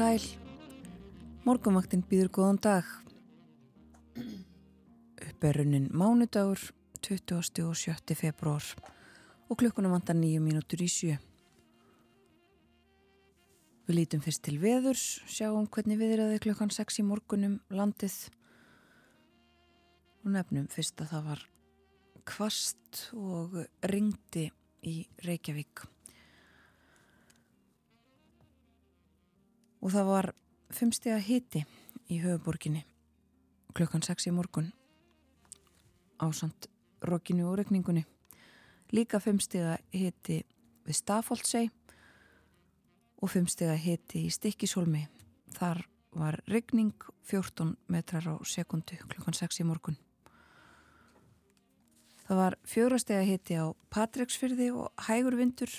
sæl. Morgumvaktin býður góðan dag. Uppberrunin mánudagur 20. og 7. februar og klukkunum vantar nýju mínútur í sjö. Við lítum fyrst til veðurs, sjáum hvernig viðraði klukkan 6 í morgunum landið og nefnum fyrst að það var kvast og ringdi í Reykjavík. Og það var fimmstega hiti í höfuborginni klukkan 6 í morgun ásand rokkinu og regningunni. Líka fimmstega hiti við Stafóldsei og fimmstega hiti í Stikkishólmi. Þar var regning 14 metrar á sekundu klukkan 6 í morgun. Það var fjórastega hiti á Patræksfyrði og hægur vindur,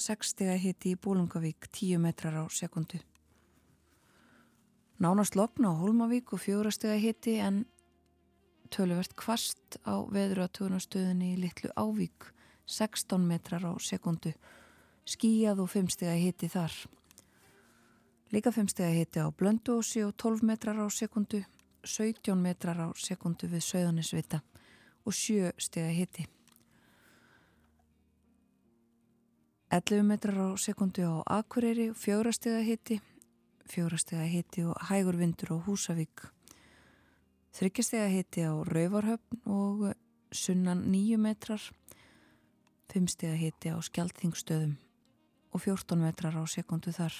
sekstega hiti í Bólungavík, 10 metrar á sekundu. Nánast lokna á Hólmavík og fjórastega hiti en töluvert kvast á veðuratöðunastöðinni í Littlu Ávík, 16 metrar á sekundu. Skíjað og 5 stega hiti þar. Líka 5 stega hiti á Blöndósi og 12 metrar á sekundu, 17 metrar á sekundu við Söðanisvita og 7 stega hiti. 11 metrar á sekundu á Akureyri og 4 stega hiti, 4 stega hiti og hægur vindur á Húsavík. 3 stega hiti á Rauvarhöfn og sunnan 9 metrar, 5 stega hiti á Skjaldþingstöðum og 14 metrar á sekundu þar.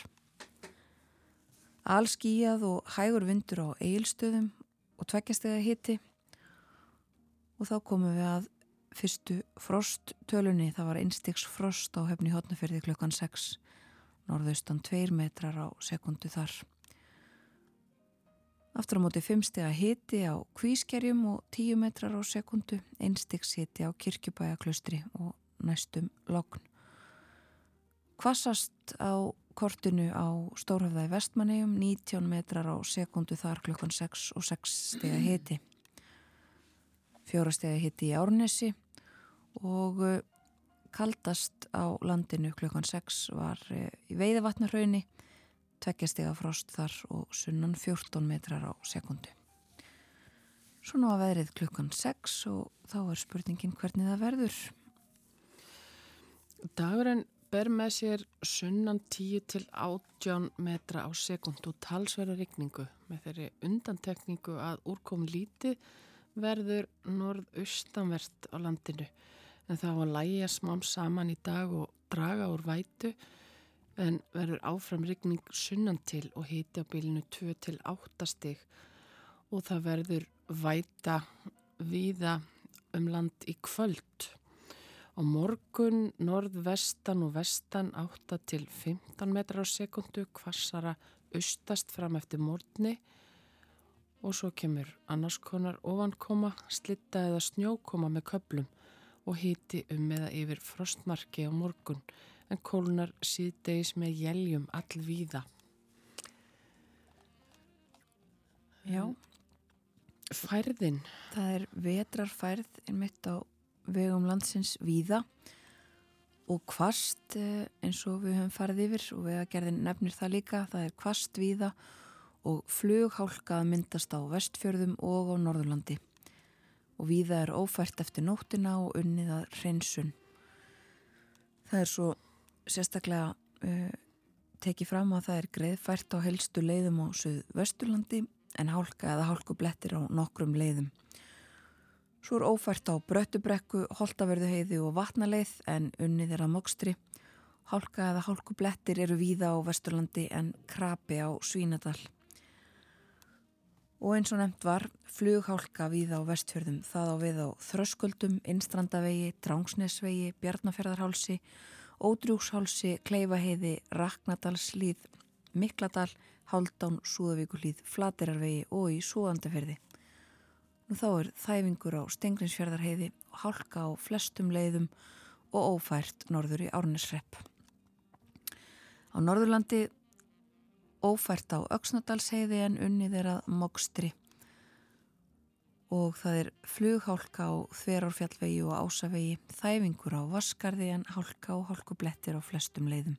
Allskíjað og hægur vindur á Eilstöðum og 2 stega hiti og þá komum við að fyrstu frosttölunni, það var einstiks frost á höfni hotnaferði klukkan 6 norðaustan 2 metrar á sekundu þar. Aftur á móti 5 steg að hiti á kvískerjum og 10 metrar á sekundu einstiks hiti á kirkjubæjaklustri og næstum lokn Kvassast á kortinu á Stórhafðaði vestmannegjum 19 metrar á sekundu þar klukkan 6 og 6 steg að hiti fjórastega hitti í Árnesi og eh, kaldast á landinu klukkan 6 var eh, í veiðavatnarhaunni tveggjastega frost þar og sunnan 14 metrar á sekundu. Svona var veðrið klukkan 6 og þá er spurningin hvernig það verður. Dagurinn ber með sér sunnan 10 til 18 metra á sekundu talsverða rigningu með þeirri undantekningu að úrkom lítið verður norðaustanvert á landinu en það var lægja smám saman í dag og draga úr vætu en verður áfram rigning sunnan til og hiti á bílinu 2 til 8 stig. Og það verður væta viða um land í kvöld. Á morgun norðvestan og vestan 8 til 15 metrar á sekundu kvassara austast fram eftir morgunni og svo kemur annars konar ofankoma, slitta eða snjókoma með köplum og hiti um eða yfir frostmarki á morgun en kólunar síðdeis með jæljum allvíða. Já. Færðin. Það er vetrarfærð einmitt á vegum landsins víða og kvast eh, eins og við höfum farið yfir og við að gerðin nefnir það líka, það er kvast víða og flughálka að myndast á vestfjörðum og á Norðurlandi og viða er ófært eftir nóttina og unnið að hreinsun. Það er svo sérstaklega uh, tekið fram að það er greiðfært á helstu leiðum á Suðvesturlandi en hálka eða hálkublettir á nokkrum leiðum. Svo er ófært á Bröttubrekku, Holtaverðuheiði og Vatnaleið en unnið er að mokstri. Hálka eða hálkublettir eru víða á Vesturlandi en krapi á Svínadal. Og eins og nefnt var flughálka við á vestfjörðum, það á við á Þröskuldum, Innstrandavegi, Drangsnesvegi, Bjarnafjörðarhálsi, Ódrjúkshálsi, Kleifaheiði, Raknadalslíð, Mikladal, Háldán, Súðavíkulíð, Flatirarvegi og í Súðandaferði. Nú þá er þæfingur á Stengrinsfjörðarheiði hálka á flestum leiðum og ófært norður í Árnesrepp. Á Norðurlandi ófært á Öksnadalsheiði en unnið er að Mogstri og það er flughálka á Þverárfjallvegi og Ásavegi, þæfingur á Vaskarði en hálka og hálkublettir á flestum leiðum.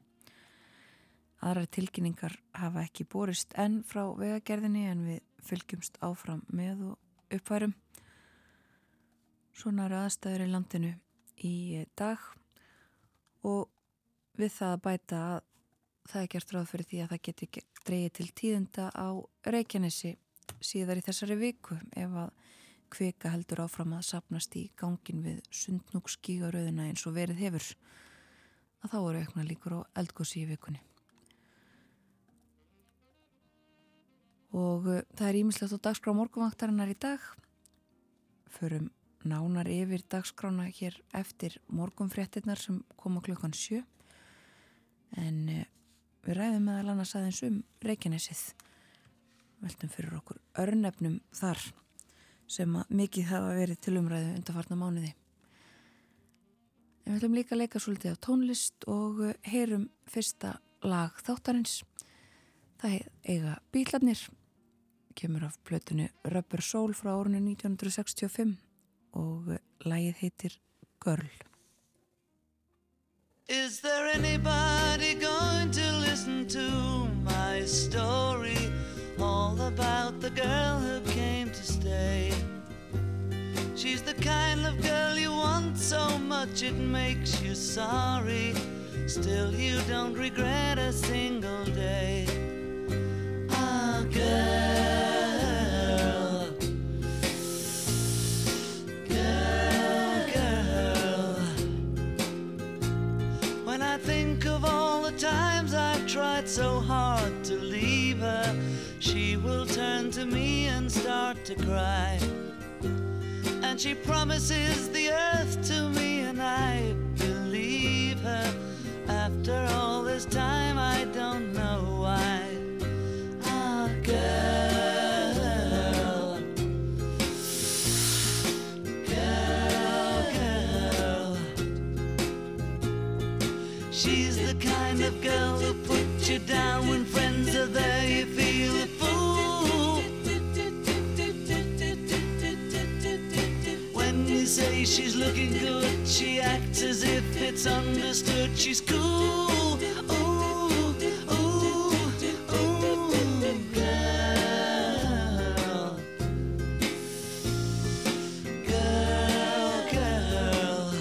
aðrar tilkynningar hafa ekki borist enn frá vegagerðinni en við fylgjumst áfram með og uppværum. Svona eru aðstæður í landinu í dag og við það að bæta að það er gert ráð fyrir því að það geti dreyið til tíðenda á Reykjanesi síðar í þessari viku ef að kvika heldur áfram að sapnast í gangin við sundnúkskígaröðuna eins og verið hefur að þá eru aukna líkur á eldgósi í vikunni. Og uh, það er ímislegt á dagskrá morgunvaktarinnar í dag. Förum nánar yfir dagskrána hér eftir morgunfréttinnar sem koma klukkan sjö. En uh, við ræðum meðal annars aðeins um Reykjanesið. Veltum fyrir okkur örnefnum þar sem mikið hafa verið til umræðu undarfarna mánuði. En við ætlum líka að leika svolítið á tónlist og uh, heyrum fyrsta lag þáttarins. Það eiga bílarnir, kemur af plötunu Rubber Soul frá árunni 1965 og uh, lagið heitir Girl. Is there anybody going to listen to my story? All about the girl who came to stay. She's the kind of girl you want so much it makes you sorry. Still, you don't regret a single day. Ah, girl. Tried so hard to leave her, she will turn to me and start to cry. And she promises the earth to me, and I believe her. After all this time, down when friends are there. You feel a fool. When you say she's looking good, she acts as if it's understood. She's cool. Ooh, ooh, ooh, girl. Girl, girl.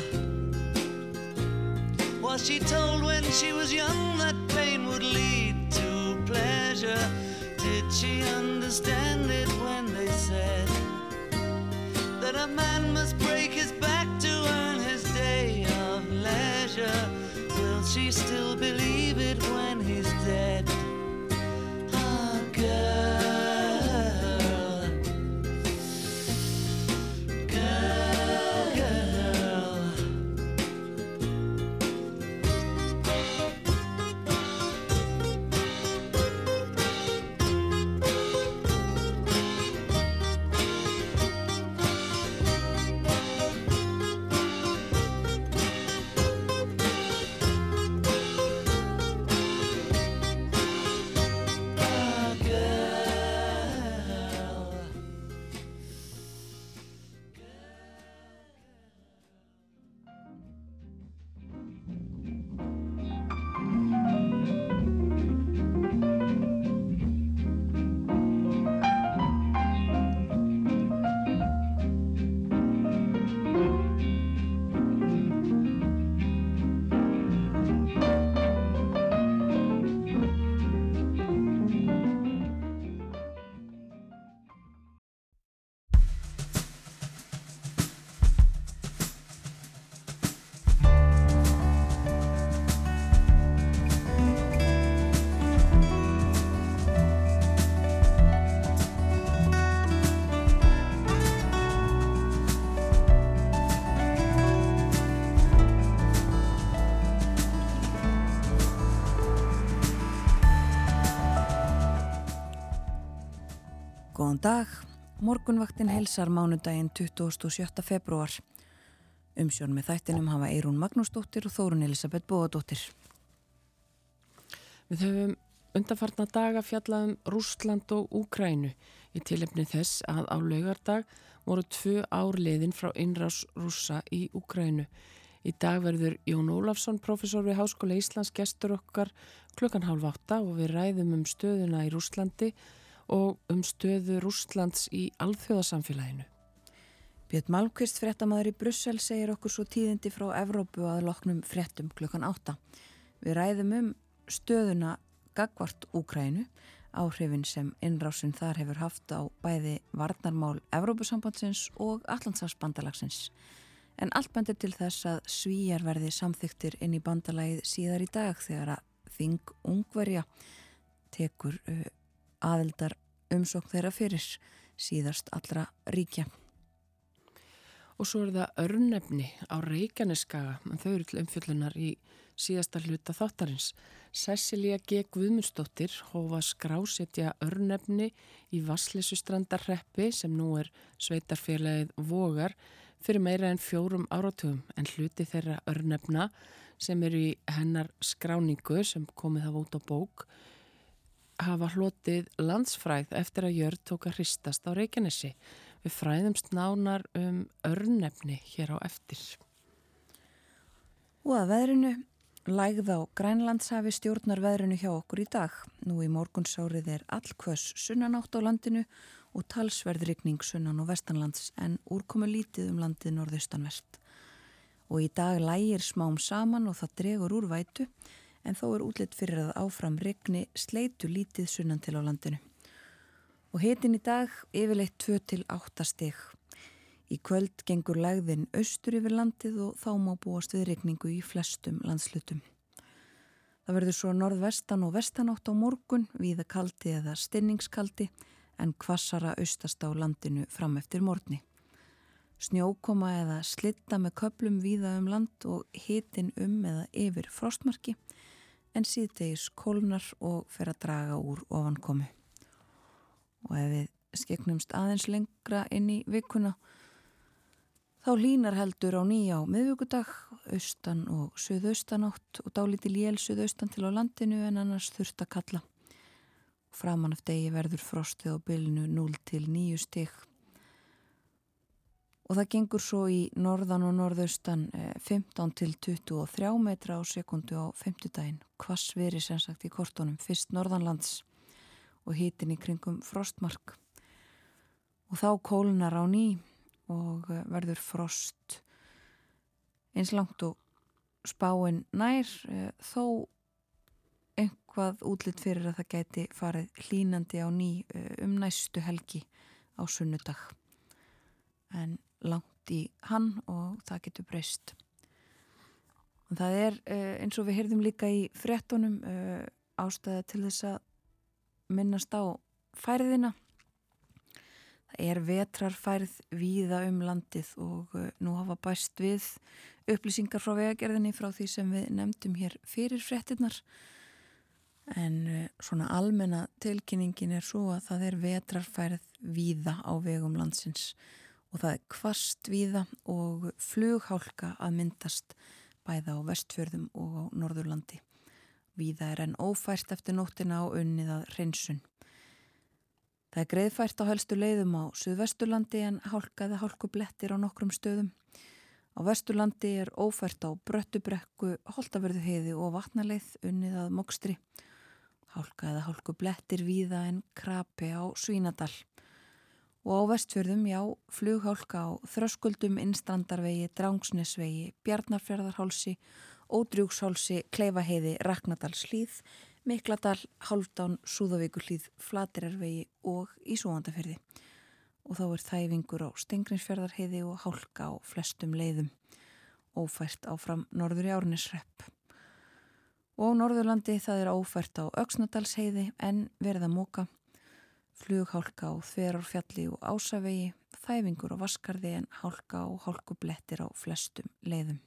Was she told when she was young understand Góðan dag, morgunvaktin helsar mánudaginn 27. februar. Umsjón með þættinum hafa Eirún Magnúsdóttir og Þórun Elisabeth Bóadóttir. Við höfum undanfarna daga fjallaðum Rúsland og Úkrænu í tilefni þess að á laugardag voru tvö ár liðin frá innrás rússa í Úkrænu. Í dag verður Jón Ólafsson, professor við Háskóla Íslands, gestur okkar klukkan hálf átta og við ræðum um stöðuna í Rúslandi og um stöðu Rúslands í alþjóðasamfélaginu. Björn Malmqvist, frettamæður í Brussel, segir okkur svo tíðindi frá Evrópu að loknum frettum klukkan átta. Við ræðum um stöðuna Gagvart Úkrænu, áhrifin sem innrásin þar hefur haft á bæði varnarmál Evrópusambandsins og Allandsafsbandalagsins en allt bendir til þess að svíjar verði samþyktir inn í bandalagið síðar í dag þegar að Þing Ungverja tekur aðeldar umsókn þeirra fyrir síðast allra ríkja. Og svo er það örnefni á Reykjaneskaga, þau eru til umfjöllunar í síðasta hluta þáttarins. Cecilia G. Guðmundsdóttir hófa skrásetja örnefni í Vasslesusstrandarreppi sem nú er sveitarfélagið Vogar fyrir meira en fjórum áratugum en hluti þeirra örnefna sem eru í hennar skráningu sem komið út á bók hafa hlotið landsfræð eftir að jörð tók að hristast á Reykjanesi. Við fræðumst nánar um örnefni hér á eftir. Og að veðrinu, lægð á Grænlandshafi stjórnar veðrinu hjá okkur í dag. Nú í morgunsárið er allkvöss sunnanátt á landinu og talsverðrykning sunnan og vestanlands en úrkomu lítið um landið norðaustanvert. Og í dag lægir smám saman og það dregur úr vætu en þó er útlitt fyrir að áfram rykni sleitu lítið sunnan til á landinu. Og hitin í dag yfirleitt 2-8 steg. Í kvöld gengur lægðin austur yfir landið og þá má búast við rykningu í flestum landslutum. Það verður svo norðvestan og vestanátt á morgun, viða kaldi eða stinningskaldi en kvassara austast á landinu fram eftir morgni. Snjókoma eða slitta með köplum víða um land og hitin um eða yfir frostmarki en síðdegis kólnar og fer að draga úr ofankomi. Og ef við skeknumst aðeins lengra inn í vikuna þá línar heldur á nýja á miðvíkudag, austan og söðaustanátt og dálíti lél söðaustan til á landinu en annars þurft að kalla framan af degi verður frostið á bylnu 0 til 9 stygg og það gengur svo í norðan og norðaustan 15 eh, til 23 metra á sekundu á 50 daginn hvass veri sem sagt í kortunum fyrst norðanlands og hitin í kringum frostmark. Og þá kólunar á ný og eh, verður frost eins langt og spáinn nær eh, þó eitthvað útlitt fyrir að það gæti farið hlínandi á ný um næstu helgi á sunnudag. En langt í hann og það getur breyst. Og það er eh, eins og við heyrðum líka í frettunum eh, ástæða til þess að minnast á færðina. Það er vetrarfærð víða um landið og nú hafa bæst við upplýsingar frá vegagerðinni frá því sem við nefndum hér fyrir frettinnar en eh, svona almenna tilkynningin er svo að það er vetrarfærið víða á vegum landsins og það er kvast víða og flughálka að myndast bæða á vestfjörðum og á norðurlandi. Víða er enn ófært eftir nóttina á unnið að hreinsun. Það er greiðfært á helstu leiðum á Suðvesturlandi en hálkaði hálkublettir á nokkrum stöðum. Á Vesturlandi er ófært á Bröttubrekku, Holtaverðu heiði og Vatnaleið unnið að Mokstri hálka eða hálku blettir víða en krapi á Svínadal. Og á vestfjörðum, já, flughálka á Þröskuldum, Innstrandarvegi, Drángsnesvegi, Bjarnarfjörðarhálsi, Ódrjúkshálsi, Kleifaheiði, Raknadalslíð, Mikladal, Hálfdán, Súðavíkullíð, Flatirarvegi og Ísúandaferði. Og þá er þæfingur á Stengrinsfjörðarheiði og hálka á flestum leiðum, ófært áfram norður í árnisrepp. Og á Norðurlandi það er ófært á Öksnadalsheiði en verða móka, flughálka á Þverárfjalli og Ásavegi, þæfingur á Vaskarði en hálka og hálkublettir á flestum leiðum.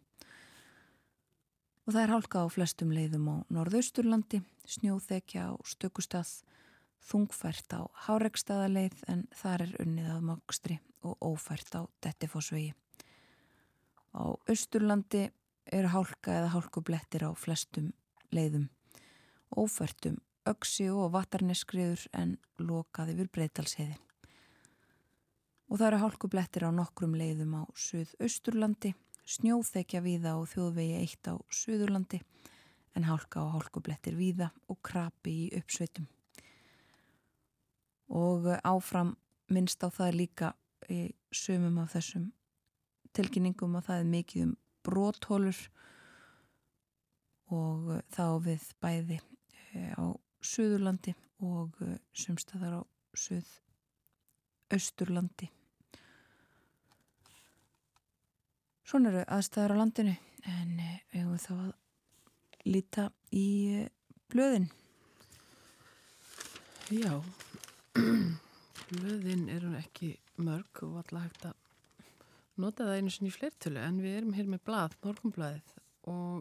Og það er hálka á flestum leiðum á Norðausturlandi, snjóþekja á Stökustað, þungfært á Háregstaðaleið en þar er unnið að Mokstri og ófært á Dettifossvegi. Á Östurlandi er hálka eða hálkublettir á flestum leiðum, ófærtum, öksi og vatarneskriður en lokaði við breytalsheiði. Og það eru hálkublettir á nokkrum leiðum á Suðausturlandi, snjóþekja víða og þjóðvegi eitt á Suðurlandi en hálka og hálkublettir víða og krapi í uppsveitum. Og áfram minnst á það líka í sumum af þessum tilkynningum að það er mikið um bróthólur og þá við bæði eh, á Suðurlandi og eh, sumstaðar á Suðausturlandi. Svona eru aðstæðar á landinu en eh, við höfum þá að líta í eh, blöðin. Já, blöðin eru ekki mörg og alltaf hægt að nota það einu sinni í flertölu en við erum hér með blað, morgunblaðið og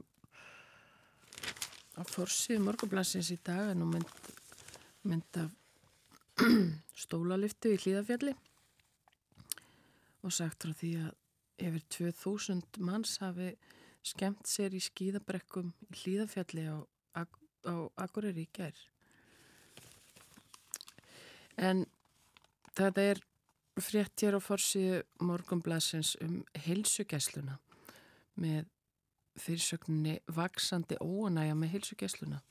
að fórsið morgunblaðsins í dag er nú mynd, mynd af stólaliftu í hlýðafjalli og sagt frá því að yfir 2000 manns hafi skemmt sér í skíðabrekkum í hlýðafjalli á, á, Akureyri í gær. En þetta er frétt hér á forsiðu morgunblæsins um heilsugessluna með fyrirsögninni vaksandi óanæja með heilsugessluna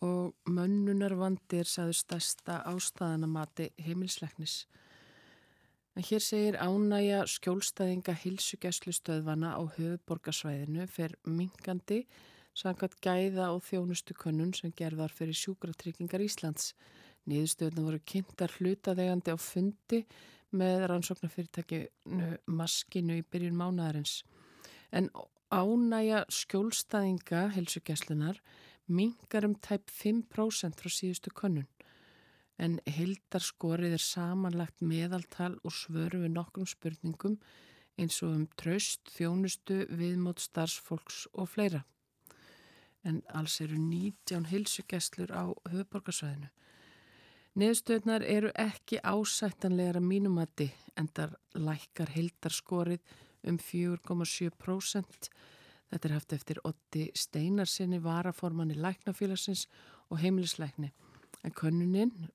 og mönnunarvandir saður stærsta ástæðanamati heimilsleiknis En hér segir ánægja skjólstæðinga hilsugeslustöðvana á höfuborgarsvæðinu fer mingandi sangat gæða og þjónustu könnun sem gerðar fyrir sjúkratryggingar Íslands. Nýðustöðuna voru kynntar hlutaðegandi á fundi með rannsóknarfyrirtækinu maskinu í byrjun mánadarins. En ánægja skjólstæðinga hilsugeslunar mingar um tæp 5% frá síðustu könnun en hildarskorið er samanlagt meðaltal og svöru við nokkrum spurningum eins og um traust, þjónustu, viðmót, starfsfólks og fleira. En alls eru 19 hilsugesslur á höfuborgarsvæðinu. Neðstöðnar eru ekki ásættanlegar að mínumati en þar lækkar hildarskorið um 4,7%. Þetta er haft eftir 80 steinarsinni, varaformanni læknafélagsins og heimilisleikni. En könnuninn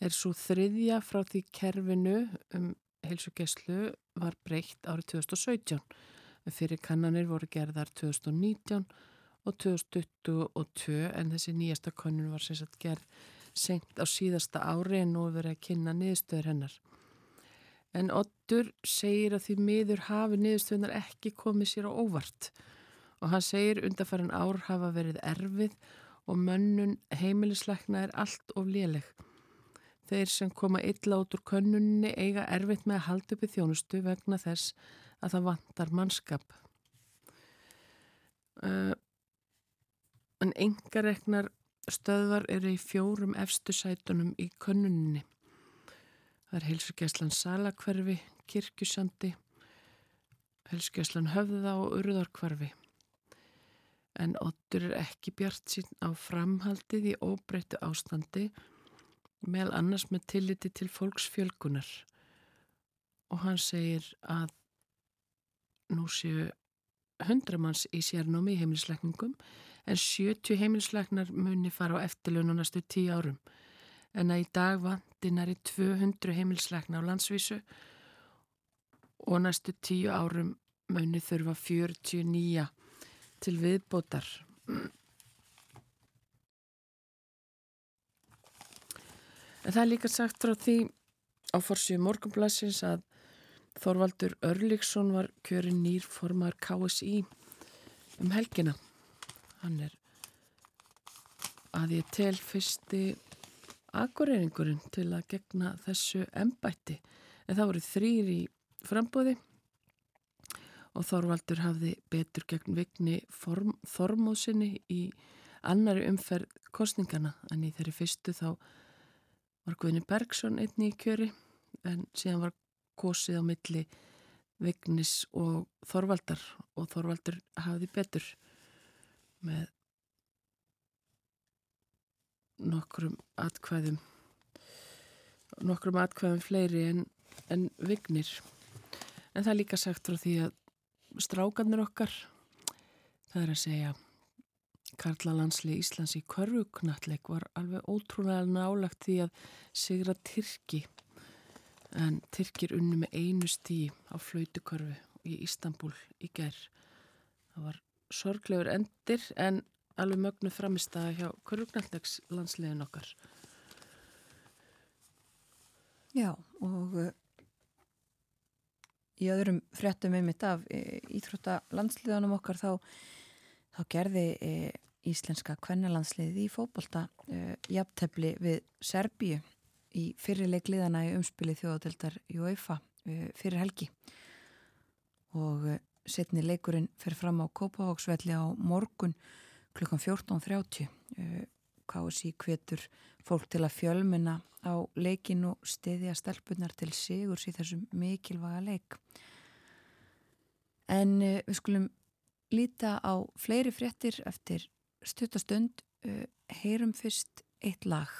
er svo þriðja frá því kerfinu um heilsugeslu var breytt árið 2017. Fyrir kannanir voru gerðar 2019 og 2022 en þessi nýjasta kannun var sagt gerð senkt á síðasta ári en nú verið að kynna niðurstöður hennar. En Ottur segir að því miður hafi niðurstöðunar ekki komið sér á óvart og hann segir undarfæran ár hafa verið erfið og mönnun heimilisleikna er allt of léleg. Þeir sem koma illa út úr könnunni eiga erfitt með að halda upp í þjónustu vegna þess að það vantar mannskap. Uh, en engareknar stöðvar eru í fjórum efstu sætunum í könnunni. Það er heilsugjæslan Salakverfi, Kirkjusandi, heilsugjæslan Höfða og Urðarkverfi. En Ottur er ekki bjart sín á framhaldið í óbreyttu ástandi meðal annars með tilliti til fólksfjölgunar og hann segir að nú séu hundramanns í sérnámi í heimilisleikningum en 70 heimilisleiknar muni fara á eftirlun og næstu 10 árum en að í dag vandinar í 200 heimilisleikna á landsvísu og næstu 10 árum muni þurfa 49 til viðbótar En það er líka sagt frá því á forsíu morgunblassins að Þorvaldur Örliksson var kjörin nýr formar KSI um helgina. Hann er að ég tel fyrsti akureyringurinn til að gegna þessu embætti. En það voru þrýr í frambóði og Þorvaldur hafði betur gegn vigni þormóðsynni í annari umferð kostningana en í þeirri fyrstu þá var Guðni Bergson einni í kjöri en síðan var kosið á milli Vignis og Þorvaldar og Þorvaldur hafði betur með nokkrum atkvæðum nokkrum atkvæðum fleiri en, en Vignir en það er líka sagt frá því að strákanir okkar það er að segja Karlalandsli Íslands í Körvuknalleg var alveg ótrúlega nálagt því að sigra Tyrki en Tyrkir unni með einu stí á flautukörfu í Ístanbul í gerð. Það var sorglegur endir en alveg mögnu framist að hjá Körlugnaldnegs landsliðin okkar. Já, og uh, í öðrum fréttum einmitt af e, íþrótta landsliðanum okkar þá, þá gerði e, íslenska kvennalandsliði í fókbalta jafntefli við Serbíu í fyrirleik liðana í umspili þjóðatildar UEFA e, fyrir helgi og setni leikurinn fer fram á Kópavóksvelli á morgun klukkan 14.30 KSI hvetur fólk til að fjölmina á leikin og stiðja stelpunar til sigurs í þessum mikilvaga leik. En uh, við skulum líta á fleiri fréttir eftir stuttastund, uh, heyrum fyrst eitt lag.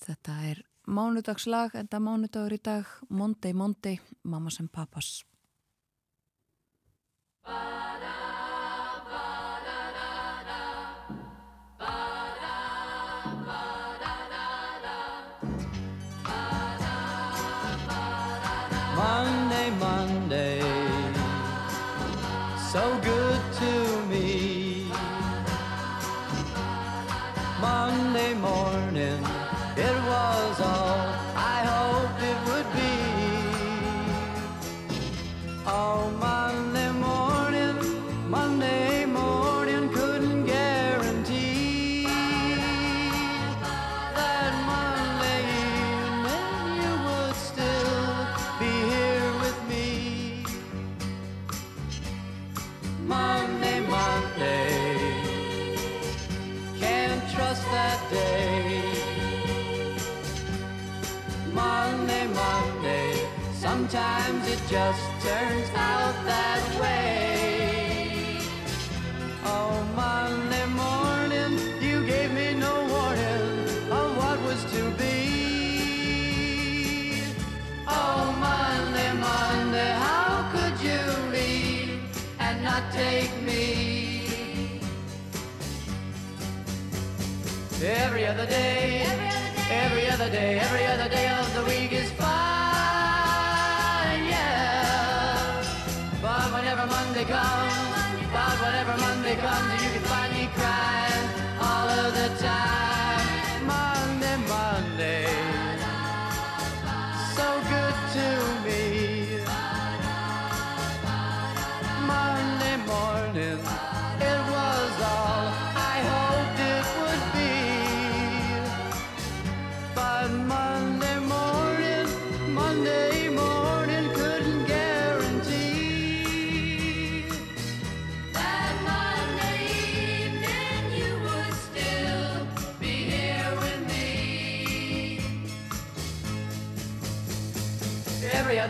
Þetta er mánudagslag, enda mánudagur í dag, Monday Monday, Mamma sem Pappas. Monday, just turns out that way. Oh, Monday morning, you gave me no warning of what was to be. Oh, Monday, Monday, how could you leave and not take me? Every other day, every other day, every other day of the week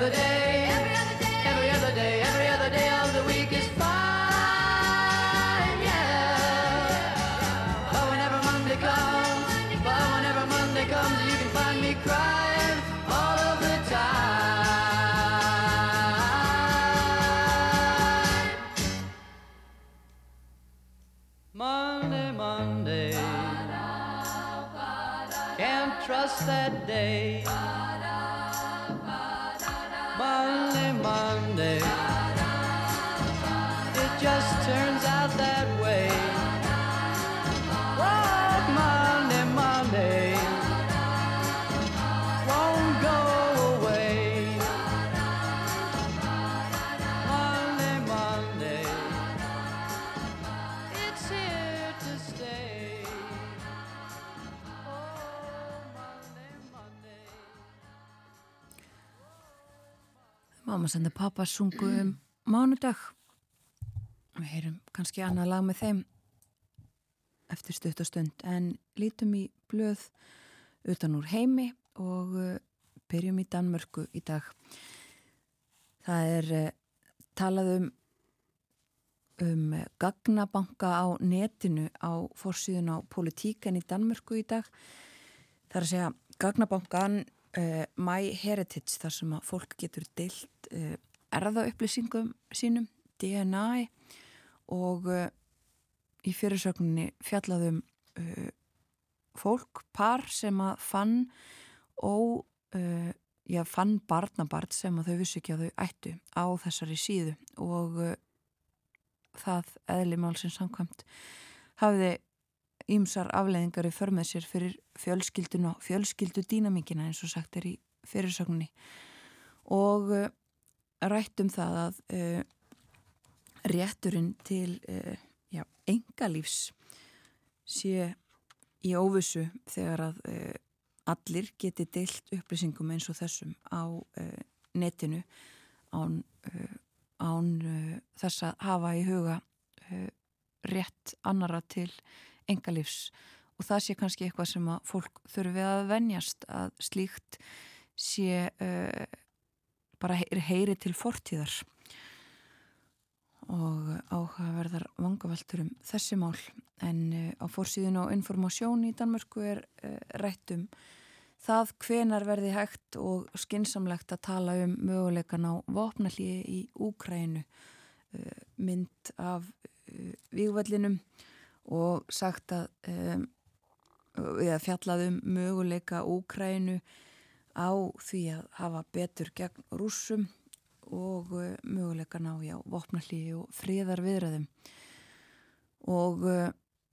The day. Mamma sendi pappa sungu um mánudag. Við heyrum kannski annað lag með þeim eftir stuttastund en lítum í blöð utan úr heimi og uh, byrjum í Danmörku í dag. Það er uh, talað um um gagnabanka á netinu á fórsíðun á politíkan í Danmörku í dag. Það er að segja gagnabankan uh, My Heritage þar sem að fólk getur deilt uh, erðaupplýsingum sínum, DNA og uh, í fyrirsögninni fjallaðum fólk, par sem að fann uh, ég fann barnabart sem að þau vissi ekki að þau ættu á þessari síðu og það eðlimálsins samkvæmt hafiði ímsar afleðingar í förmið sér fyrir fjölskyldun og fjölskyldu dýnamíkina eins og sagt er í fyrirsögninni. Og uh, rættum það að uh, rétturinn til uh, já, engalífs sé í óvissu þegar að allir geti deilt upplýsingum eins og þessum á netinu án, án þess að hafa í huga rétt annara til engalífs og það sé kannski eitthvað sem að fólk þurfi að venjast að slíkt sé bara heyri til fortíðar. Og áhugaverðar vangaveltur um þessi mál. En uh, á fórsíðun og informasjón í Danmörku er uh, rætt um það hvenar verði hægt og skinsamlegt að tala um möguleikan á vopnallíi í Úkrænu uh, mynd af výgvallinum og sagt að fjallað um möguleika Úkrænu á því að hafa betur gegn rúsum og uh, möguleika ná já, vopnallíi og fríðar viðræðum og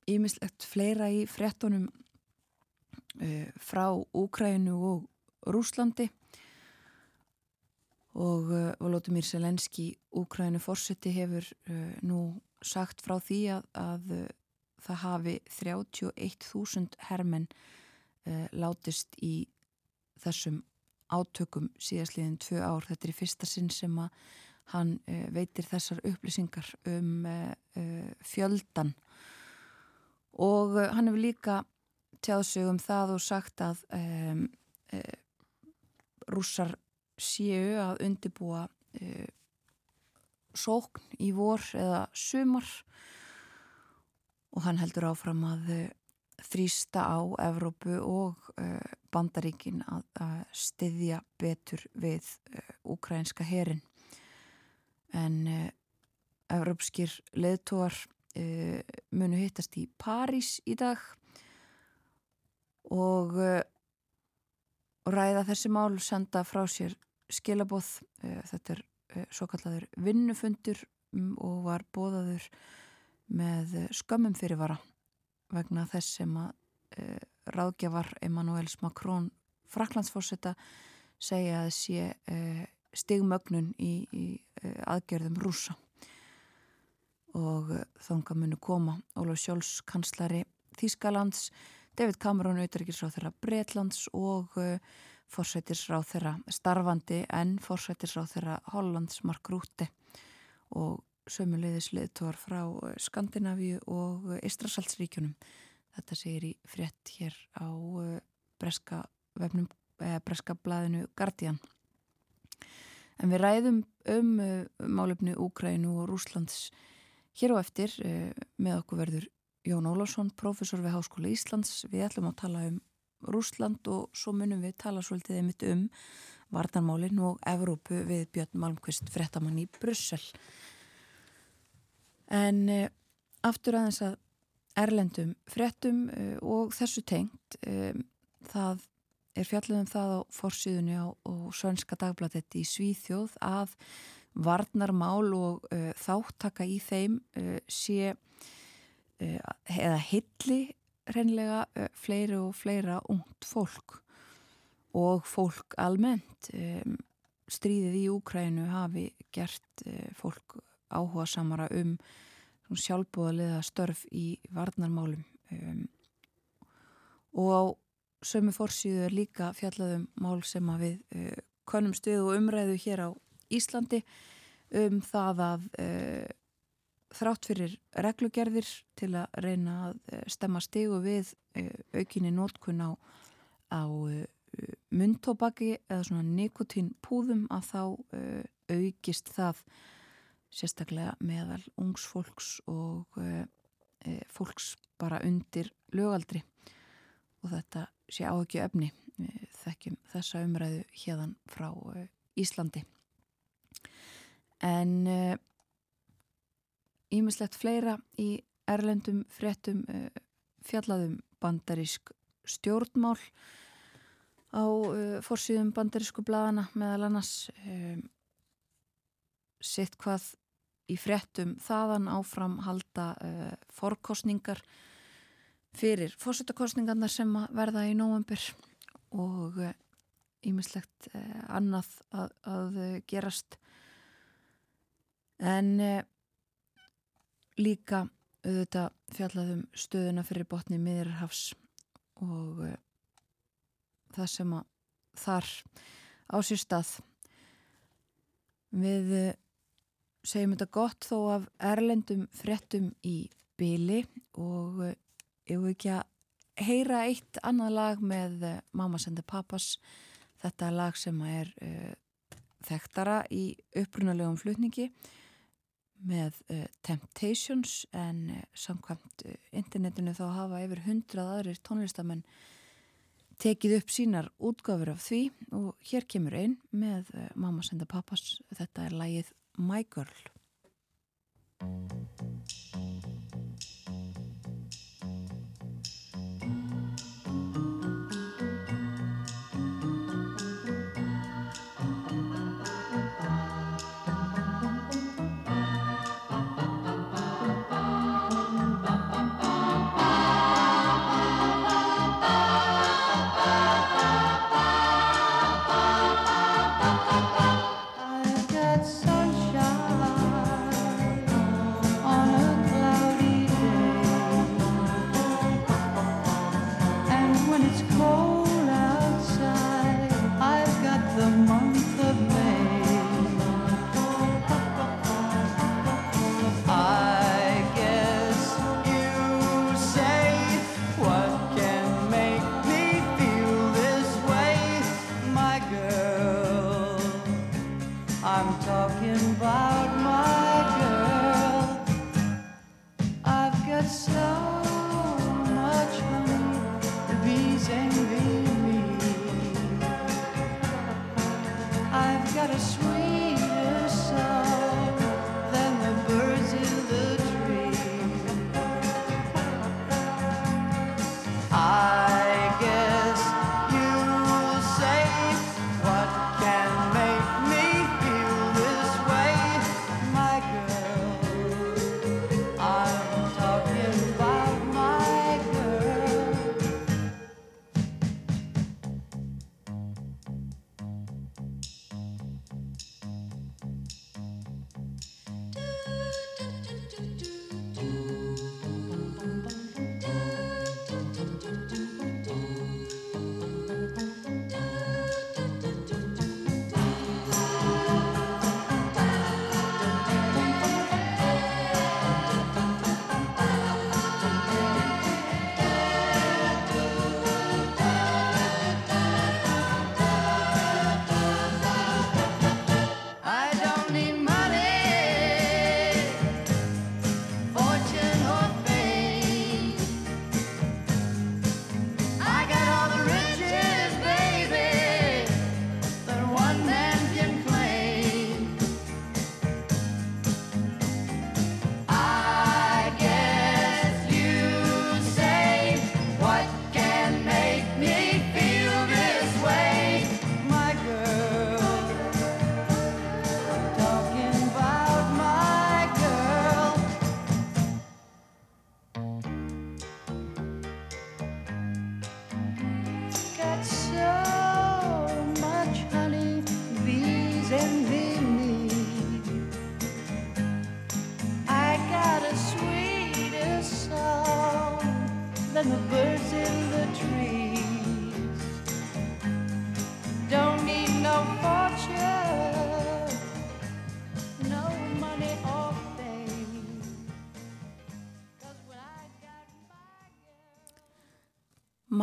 ímislegt uh, fleira í frettunum uh, frá Úkrænu og Rúslandi og uh, Volodymyr Selenski Úkrænu fórseti hefur nú sagt frá því að, að það hafi 31.000 hermenn látist í þessum átökum síðastliðin tvö ár. Þetta er í fyrsta sinn sem að hann uh, veitir þessar upplýsingar um uh, uh, fjöldan og hann hefur líka tjáð sig um það og sagt að um, rússar séu að undibúa sókn í vor eða sumar og hann heldur áfram að þrýsta á Evrópu og uh, bandaríkin að, að styðja betur við ukrainska herin en evrópskir leðtóar munu hittast í París í dag og, og ræða þessi mál senda frá sér skilabóð þetta er svo kallaður vinnufundur um, og var bóðaður með skömmum fyrirvara vegna þess sem að uh, ráðgjafar Emmanuels Macron Fraklandsfórsetta segja að sé uh, stigmögnun í, í uh, aðgerðum rúsa og þánga munu koma Ólaf Sjóls kanslari Þískalands, David Cameron auðvitaðriksráð þeirra Breitlands og fórsættisráð þeirra starfandi en fórsættisráð þeirra Hollands Mark Rúti og sömuleiðis leðtóar frá eh, Skandinavíu og Ístrasaldsríkjunum. Þetta segir í frétt hér á eh, breska, vefnum, eh, breska blaðinu Guardian. En við ræðum um málefni Úkrænu og Rúslands hér á eftir með okkur verður Jón Ólásson, profesor við Háskóla Íslands. Við ætlum að tala um Rúsland og svo munum við tala svolítið einmitt um vartanmálinn og Evrópu við Björn Malmqvist frettamann í Brussel. En uh, aftur aðeins að erlendum frettum uh, eh, og þessu tengt, um, það er fjallið um það á forsýðunni á, á Sönska dagbladetti í Svíþjóð að varnarmál og uh, þáttaka í þeim sé eða hilli reynlega fleiri og fleira ungt fólk og fólk almennt. Um, stríðið í Úkrænu hafi gert fólk áhuga samara um sjálfbúðaliða störf í varnarmálum. Um, og á sömu fórsíðu er líka fjallaðum mál sem að við uh, konum stuð og umræðu hér á Íslandi um það að uh, þrátt fyrir reglugerðir til að reyna að uh, stemma stegu við uh, aukinni nótkun á, á uh, myndtóbaki eða svona nikotínpúðum að þá uh, aukist það sérstaklega meðal ungsfólks og e, fólks bara undir lögaldri. Og þetta sé á ekki öfni við þekkjum þessa umræðu hérðan frá e, Íslandi. En ímislegt e, fleira í erlendum fréttum fjallaðum bandarísk stjórnmál á fórsýðum bandarísku bladana meðal annars sitt hvað í fréttum þaðan áfram halda uh, forkostningar fyrir fórsettakostningarna sem verða í nóvambur og ímislegt uh, uh, annað að, að gerast. En líka auðvitað fjallaðum stöðuna fyrir botni miðurhafs og það sem að þar á sér stað. Við segjum þetta gott þó af erlendum frettum í byli og uh, ég vil ekki að heyra eitt annað lag með Mamma Sende Papas þetta lag sem er þekktara í upprunalegum flutningi með uh, Temptations en uh, samkvæmt uh, internetinu þá hafa yfir hundrað aðrir tónlistamenn tekið upp sínar útgafur af því og hér kemur einn með Mamma Senda Pappas. Þetta er lægið My Girl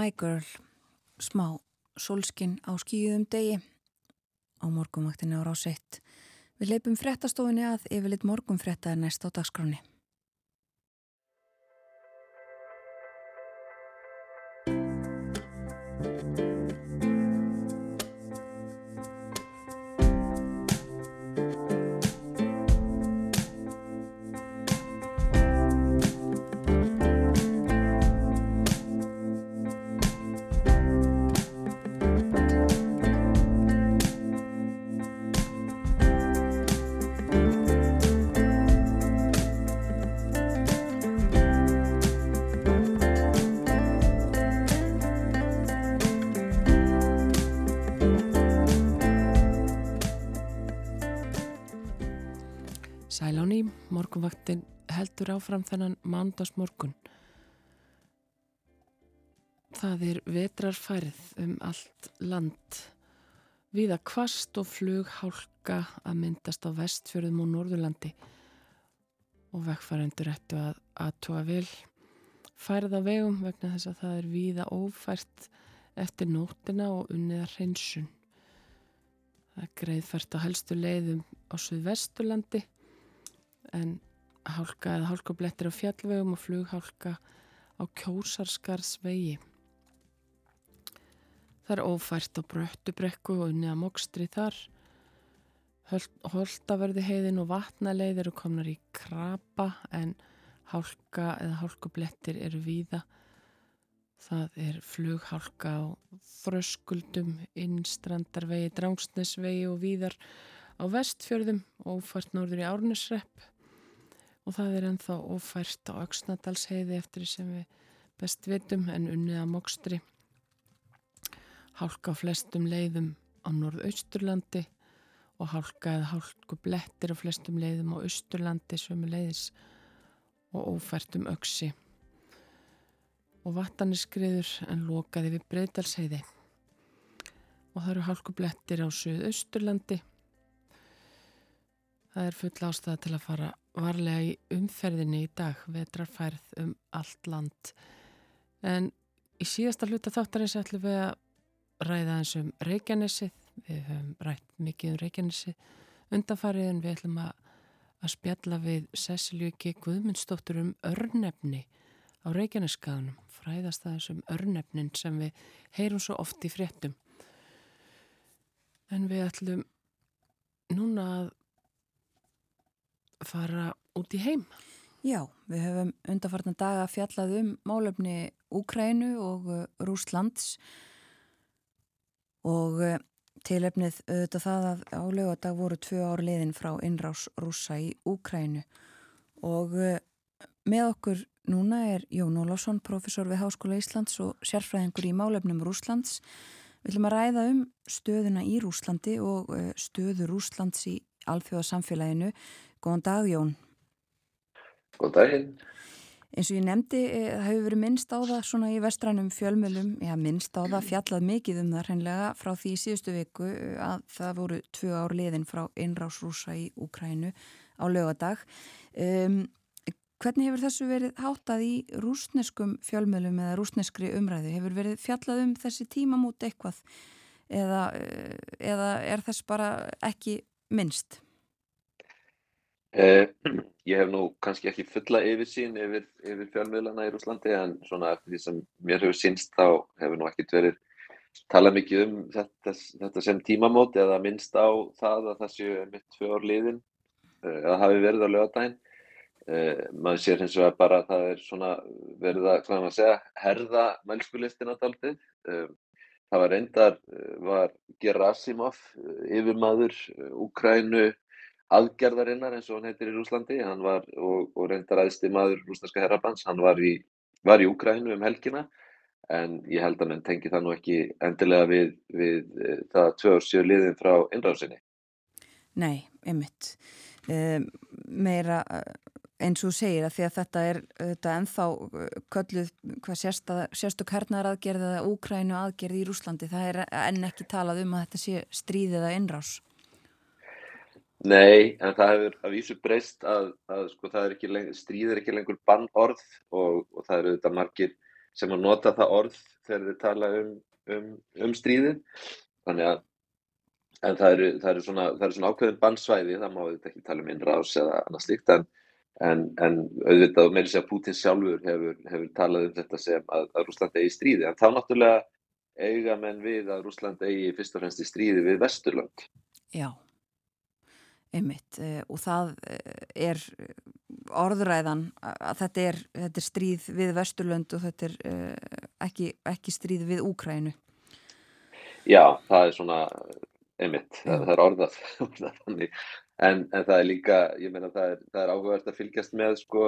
My Girl, smá solskin á skíðum degi á morgumvaktinu á ráseitt. Við leipum frettastofinni að yfirleitt morgumfretta er næst á dagskráni. Heldur áfram þennan mándagsmorgun. Það er vetrarfærið um allt land. Viða kvast og flughálka að myndast á vestfjörðum og norðurlandi og vekkfærendur ættu að aðtóa vel færið á vegum vegna þess að það er viða ófært eftir nótina og unniða hreinsun. Það er greiðfært á helstu leiðum á Suðvesturlandi en hálka eða hálkublettir á fjallvegum og flughálka á kjósarskarðsvegi. Það er ófært á bröttubrekku og unni að mokstri þar. Holtaverði heiðin og vatnaleið eru komnar í krapa en hálka eða hálkublettir eru víða. Það er flughálka á þröskuldum, innstrandarvegi, drangsnesvegi og víðar á vestfjörðum, ófært norður í árnisrepp og það er ennþá ófært á Öksnadalsheiði eftir sem við best vitum en unnið að mokstri. Hálka á flestum leiðum á norðausturlandi og hálka eða hálku blettir á flestum leiðum á austurlandi sem er leiðis og ófært um öksi og vataniskriður en lokaði við breytalsheiði. Og það eru hálkublettir á Suðausturlandi. Það er full ástæða til að fara varlega í umferðinni í dag, vetrarfærð um allt land. En í síðasta hluta þáttarins ætlum við að ræða eins um Reykjanesið. Við höfum rætt mikið um Reykjanesið undanfarið en við ætlum að, að spjalla við G. Guðmundsdóttur um örnefni á Reykjaneskaðunum fræðast það þessum örnefnin sem við heyrum svo oft í fréttum. En við ætlum núna að fara út í heim. Já, við höfum undarfarnar daga fjallað um málefni Úkrænu og uh, Rúslands og uh, tilefnið auðvitað það að á lögadag voru tvö ár liðin frá innrás rúsa í Úkrænu og uh, með okkur Núna er Jón Ólásson, professor við Háskóla Íslands og sérfræðingur í málefnum Rúslands. Við ætlum að ræða um stöðuna í Rúslandi og eh, stöðu Rúslands í alþjóðasamfélaginu. Góðan dag Jón. Góðan daginn. Eins og ég nefndi, eh, það hefur verið minnst á það svona í vestrænum fjölmjölum, já minnst á það, fjallað mikið um það hreinlega frá því í síðustu viku eh, að það voru tvö ár liðin frá innrásrúsa í Úkrænu á lögadag. Um, Hvernig hefur þessu verið háttað í rúsneskum fjölmjölum eða rúsneskri umræðu? Hefur verið fjallað um þessi tímamút eitthvað eða, eh, eða er þess bara ekki minnst? Eh, ég hef nú kannski ekki fulla yfirsýn yfir, yfir fjölmjölana í Rúslandi en svona eftir því sem mér hefur sínst þá hefur nú ekkit verið talað mikið um þetta, þetta sem tímamót eða minnst á það að það séu mitt tvö ár liðin eh, eða hafi verið á lögadaginn. Uh, maður sér hins vegar bara að það er svona verið að, hvað maður segja, herða mælskulistina daldið. Uh, það var reyndar, uh, var Gerasimov, yfirmaður Úkrænu aðgerðarinnar eins og hann heitir í Rúslandi, var, og, og reyndar aðsti maður rúsneska herrabans, hann var í, var í Úkrænu um helgina, en ég held að hann tengi það nú ekki endilega við, við það tvö ár séu liðin frá innrásinni. Nei, einmitt. Um, meira eins og segir að því að þetta er þetta ennþá kölluð hvað sérstu karnar aðgerð eða úkrænu aðgerð í Rúslandi það er enn ekki talað um að þetta sé stríðið eða innrás Nei, en það hefur að vísu breyst að, að sko, er lengur, stríð er ekki lengur bannorð og, og það eru þetta margir sem að nota það orð þegar þið tala um, um, um stríðin þannig að það eru, það eru svona, svona ákveðin bannsvæði, það má þetta ekki tala um innrás eða annað slíkt en En, en auðvitað með þess að Putin sjálfur hefur, hefur talað um þetta sem að, að Rúsland eigi stríði. En þá náttúrulega eiga menn við að Rúsland eigi fyrst og fremst í stríði við Vesturland. Já, einmitt. Eh, og það eh, er orðræðan að þetta er, þetta er stríð við Vesturland og þetta er eh, ekki, ekki stríð við Úkrænu. Já, það er svona einmitt, það, það er orðað þannig En, en það er líka, ég meina það er, það er áhugavert að fylgjast með sko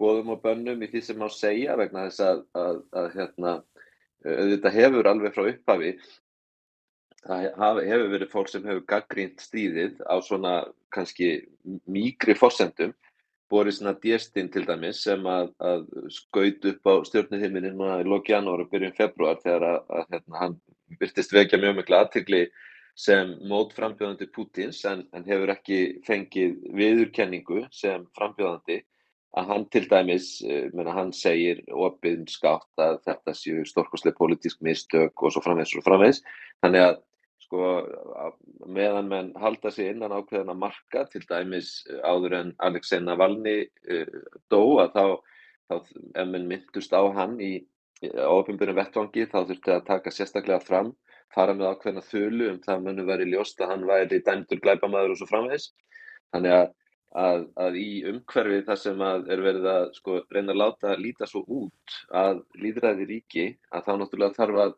bóðum og bönnum í því sem má segja vegna þess að, að, að hérna, auðvitað hefur alveg frá upphafi það hefur verið fólk sem hefur gaggrínt stríðið á svona kannski mýgri fórsendum Boris Nadjestin til dæmis sem að, að skaut upp á stjórnuhimminni núna í lóki janúar og byrjun februar þegar að, að hérna, hann byrtist vekja mjög miklu aðtikli sem mótframbjóðandi Pútins en, en hefur ekki fengið viðurkenningu sem frambjóðandi að hann til dæmis, eh, menna, hann segir opið skátt að þetta séu stórkoslega politísk mistök og svo framvegs og framvegs, þannig að sko meðan menn halda sig innan ákveðina marka til dæmis eh, áður en Alexei Navalny uh, dó að þá, þá ef menn myndust á hann í ofinbjörnum vettvangi þá þurfti að taka sérstaklega fram fara með ákveðina þölu um það munum verið ljóst að hann væri dæmdur glæpamaður og svo framvegs þannig að að, að í umhverfi þar sem er verið að sko, reyna að láta líta svo út að líðræði ríki að þá náttúrulega þarf að,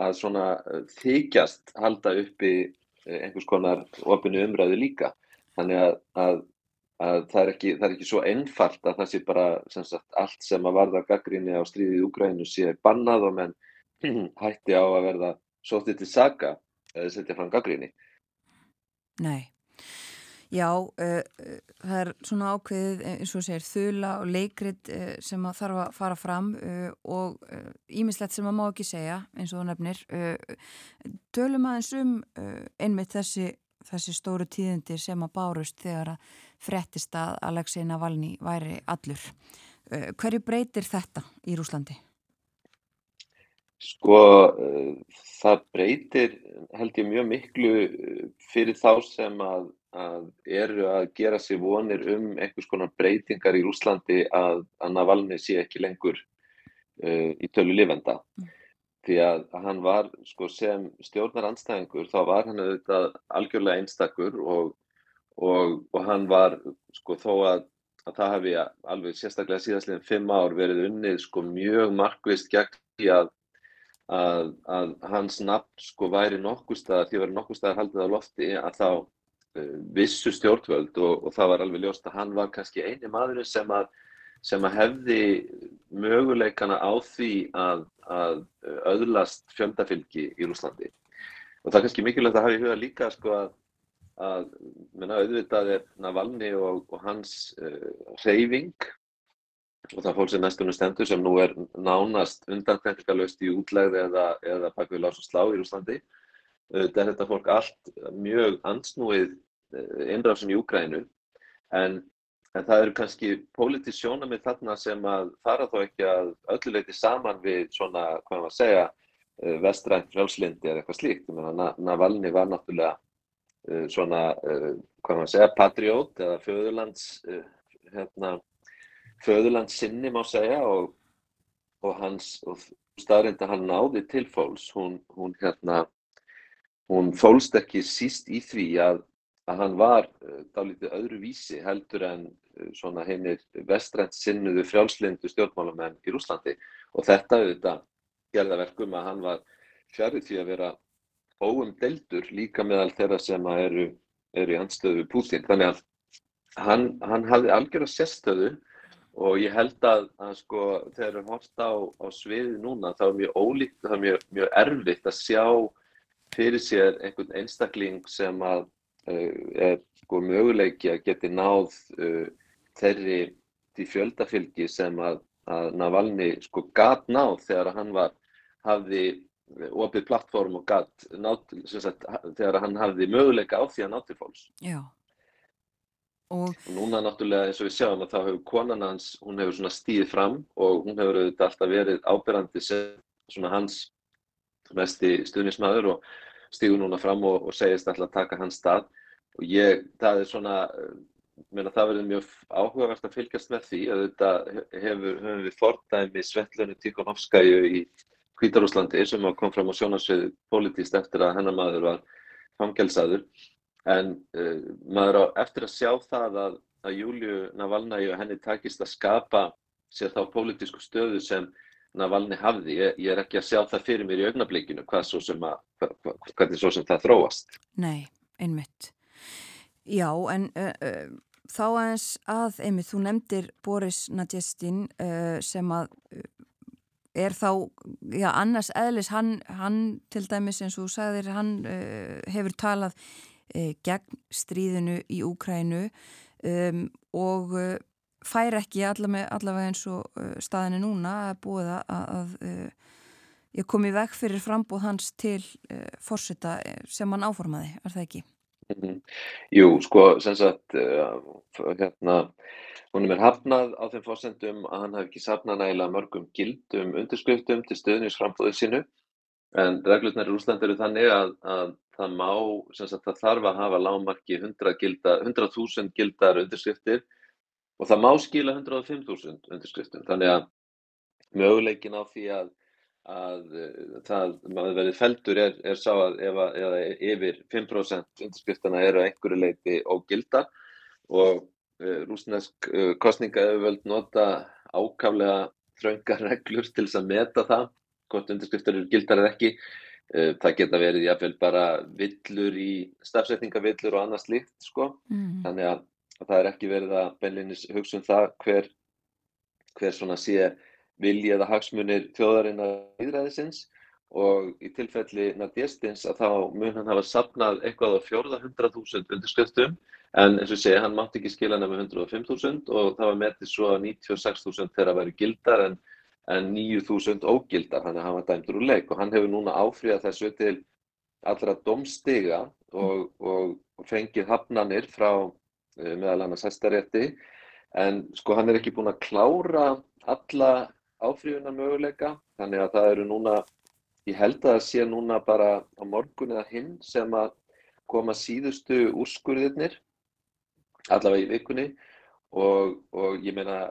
að svona eh, þykjast halda uppi eh, einhvers konar ofinu umræðu líka. Þannig að, að, að það, er ekki, það er ekki svo einfalt að það sé bara sem sagt, allt sem að varða gaggrinni á stríðið Úgrænu sé bannað og menn hætti á að verða sóttið til saga eða setja fram gaggrinni. Nei. Já, uh, það er svona ákveðið eins og segir þula og leikrit uh, sem að þarf að fara fram uh, og ímislegt sem að má ekki segja eins og það nefnir. Tölum aðeins um einmitt þessi, þessi stóru tíðindir sem að bárust þegar að frettist að Alexei Navalny væri allur. Hverju breytir þetta í Rúslandi? Sko, það breytir held ég mjög miklu fyrir þá sem að að eru að gera sér vonir um einhvers konar breytingar í Úslandi að, að Navalny sé ekki lengur uh, í tölu lifenda. Mm. Því að hann var sko, sem stjórnar anstæðingur þá var hann auðvitað algjörlega einstakur og, og, og hann var sko, þó að, að það hefði alveg sérstaklega síðastlega fimm ár verið unnið sko, mjög markvist gegn því að Að, að hans nafn sko væri nokkuð staðar, því að væri nokkuð staðar haldið á lofti að þá vissu stjórnvöld og, og það var alveg ljóst að hann var kannski eini maðurinn sem að, sem að hefði möguleikana á því að, að öðlast fjöndafylgi í Rúslandi. Og það er kannski mikilvægt að hafa í huga líka sko að, að menna, auðvitað er Navalny og, og hans uh, reyfing og það fólk sem næstunum stendur sem nú er nánast undantekningalöst í útlegði eða, eða bakvið lás og slá í Rúslandi Þetta er þetta fólk allt mjög ansnúið eh, innrásin í Úgrænu en, en það eru kannski pólitísk sjónamið þarna sem að fara þó ekki að ölluleiti saman við svona, hvað maður segja, eh, vestrænt frjálslindi eða eitthvað slíkt. Navalny var náttúrulega eh, svona, hvað maður segja, patriót eða föðurlands, hérna, föðurlands sinni má segja og, og hans, og staðrind að hann náði til fólks, hún, hún hérna, hún fólst ekki síst í því að, að hann var uh, dálítið öðru vísi heldur en uh, svona heinir vestrænt sinnuðu frjálslindu stjórnmálamenn í Rúslandi og þetta auðvitað gerða verkum að hann var fjarið því að vera óum deldur líka meðal þeirra sem eru, eru í anstöðu Putin. Þannig að hann, hann hafði algjör að sérstöðu og ég held að, að sko þegar við horfst á, á sviði núna þá er mjög ólíkt, það er mjög, mjög erfitt að sjá fyrir sér einhvern einstakling sem að uh, er sko möguleiki að geti náð uh, þeirri því fjöldafylgi sem að, að Navalny sko gatt náð þegar hann var hafði opið plattform og gatt náð sagt, þegar hann hafði möguleika á því að nátt til fólks. Já. Og... og núna náttúrulega eins og við sjáum að þá hefur konan hans, hún hefur svona stíðið fram og hún hefur auðvitað alltaf verið ábyrrandi sem svona hans mesti stuðnismæður og stígur núna fram og, og segist alltaf að taka hans stað. Og ég, það er svona, meina, það verður mjög áhugavert að fylgjast með því að þetta hefur, hefur við fordæmi Svetlunu Tíkonovskæju í Hvítarúslandi sem kom fram á sjónarsviðu politíst eftir að hennar maður var fangelsaður. En uh, maður á eftir að sjá það að, að Júliu Navalnægi og henni takist að skapa sér þá politísku stöðu sem Navalny hafði. Ég, ég er ekki að sjá það fyrir mér í augnablikinu hvað svo sem að, hvernig svo sem það þróast. Nei, einmitt. Já, en uh, uh, þá aðeins að, einmitt, þú nefndir Boris Nadjestin uh, sem að er þá, já, annars eðlis, hann, hann til dæmis eins og þú sagðir, hann hefur talað gegn stríðinu í Úkrænu um, og fær ekki allavega, eins og uh, staðinu núna að búið að, að uh, ég kom í veg fyrir frambóð hans til uh, fórseta sem hann áformaði, er það ekki? -hmm. Jú, sko, sem sagt, hérna, Húnum er hafnað á þeim fórsendum að hann hafi ekki safnað nægilega mörgum gildum undirskriftum til stöðnisframbóðu sínu en reglurnar í Úsland eru þannig að, að það má, sem sagt það þarf að hafa lágmarki 100.000 gilda, 100 gildar undirskriftir og það má skila 105.000 undirskriftum þannig að möguleikin á því að, að það maður verið feldur er, er sá að ef að, eða yfir 5% undirskriftina eru einhverju leiti ógilda og Eh, rúsnesk eh, kostningaöföld nota ákaflega þröngar reglur til þess að meta það hvort undirskriftar eru gildar eða ekki. Eh, það geta verið jáfnveil bara villur í stafsetningavillur og annað slíkt sko. Mm. Þannig að, að það er ekki verið að beinlinis hugsa um það hver, hver svona sé vilji eða hagsmunir þjóðarinnar íðræðisins og í tilfelli Nadjestins að þá mun hann hafa sapnað eitthvað á 400.000 undirskriftum En eins og segi, hann mátti ekki skila nefnum 105.000 og það var metið svo að 96.000 þeirra væri gildar en, en 9.000 ógildar, að hann var dæmdur úr leik. Og hann hefur núna áfríðað þessu til allra domstiga og, og, og fengið hafnanir frá meðal annars hæstarétti. En sko hann er ekki búin að klára alla áfríðunar möguleika þannig að það eru núna, ég held að það sé núna bara á morgun eða hinn sem að koma síðustu úrskurðirnir allavega í vikunni. Og, og ég meina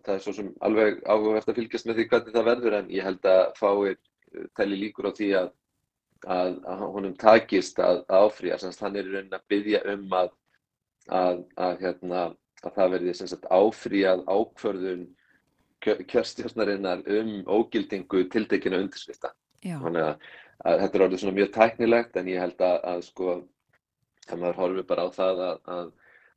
það er svo sem alveg áhugavert að fylgjast með því hvernig það verður en ég held að fáir eh, tæli líkur á því að, að, að honum takist að, að áfrýja, hann er raunin að byggja um að, að hérna, það verði áfrýjað ákvörðun kjörstjórnarinnar um ógildingu tildekina undirskrifta. Þannig að þetta er orðið svona mjög tæknilegt en ég held að sko það maður horfið bara á það að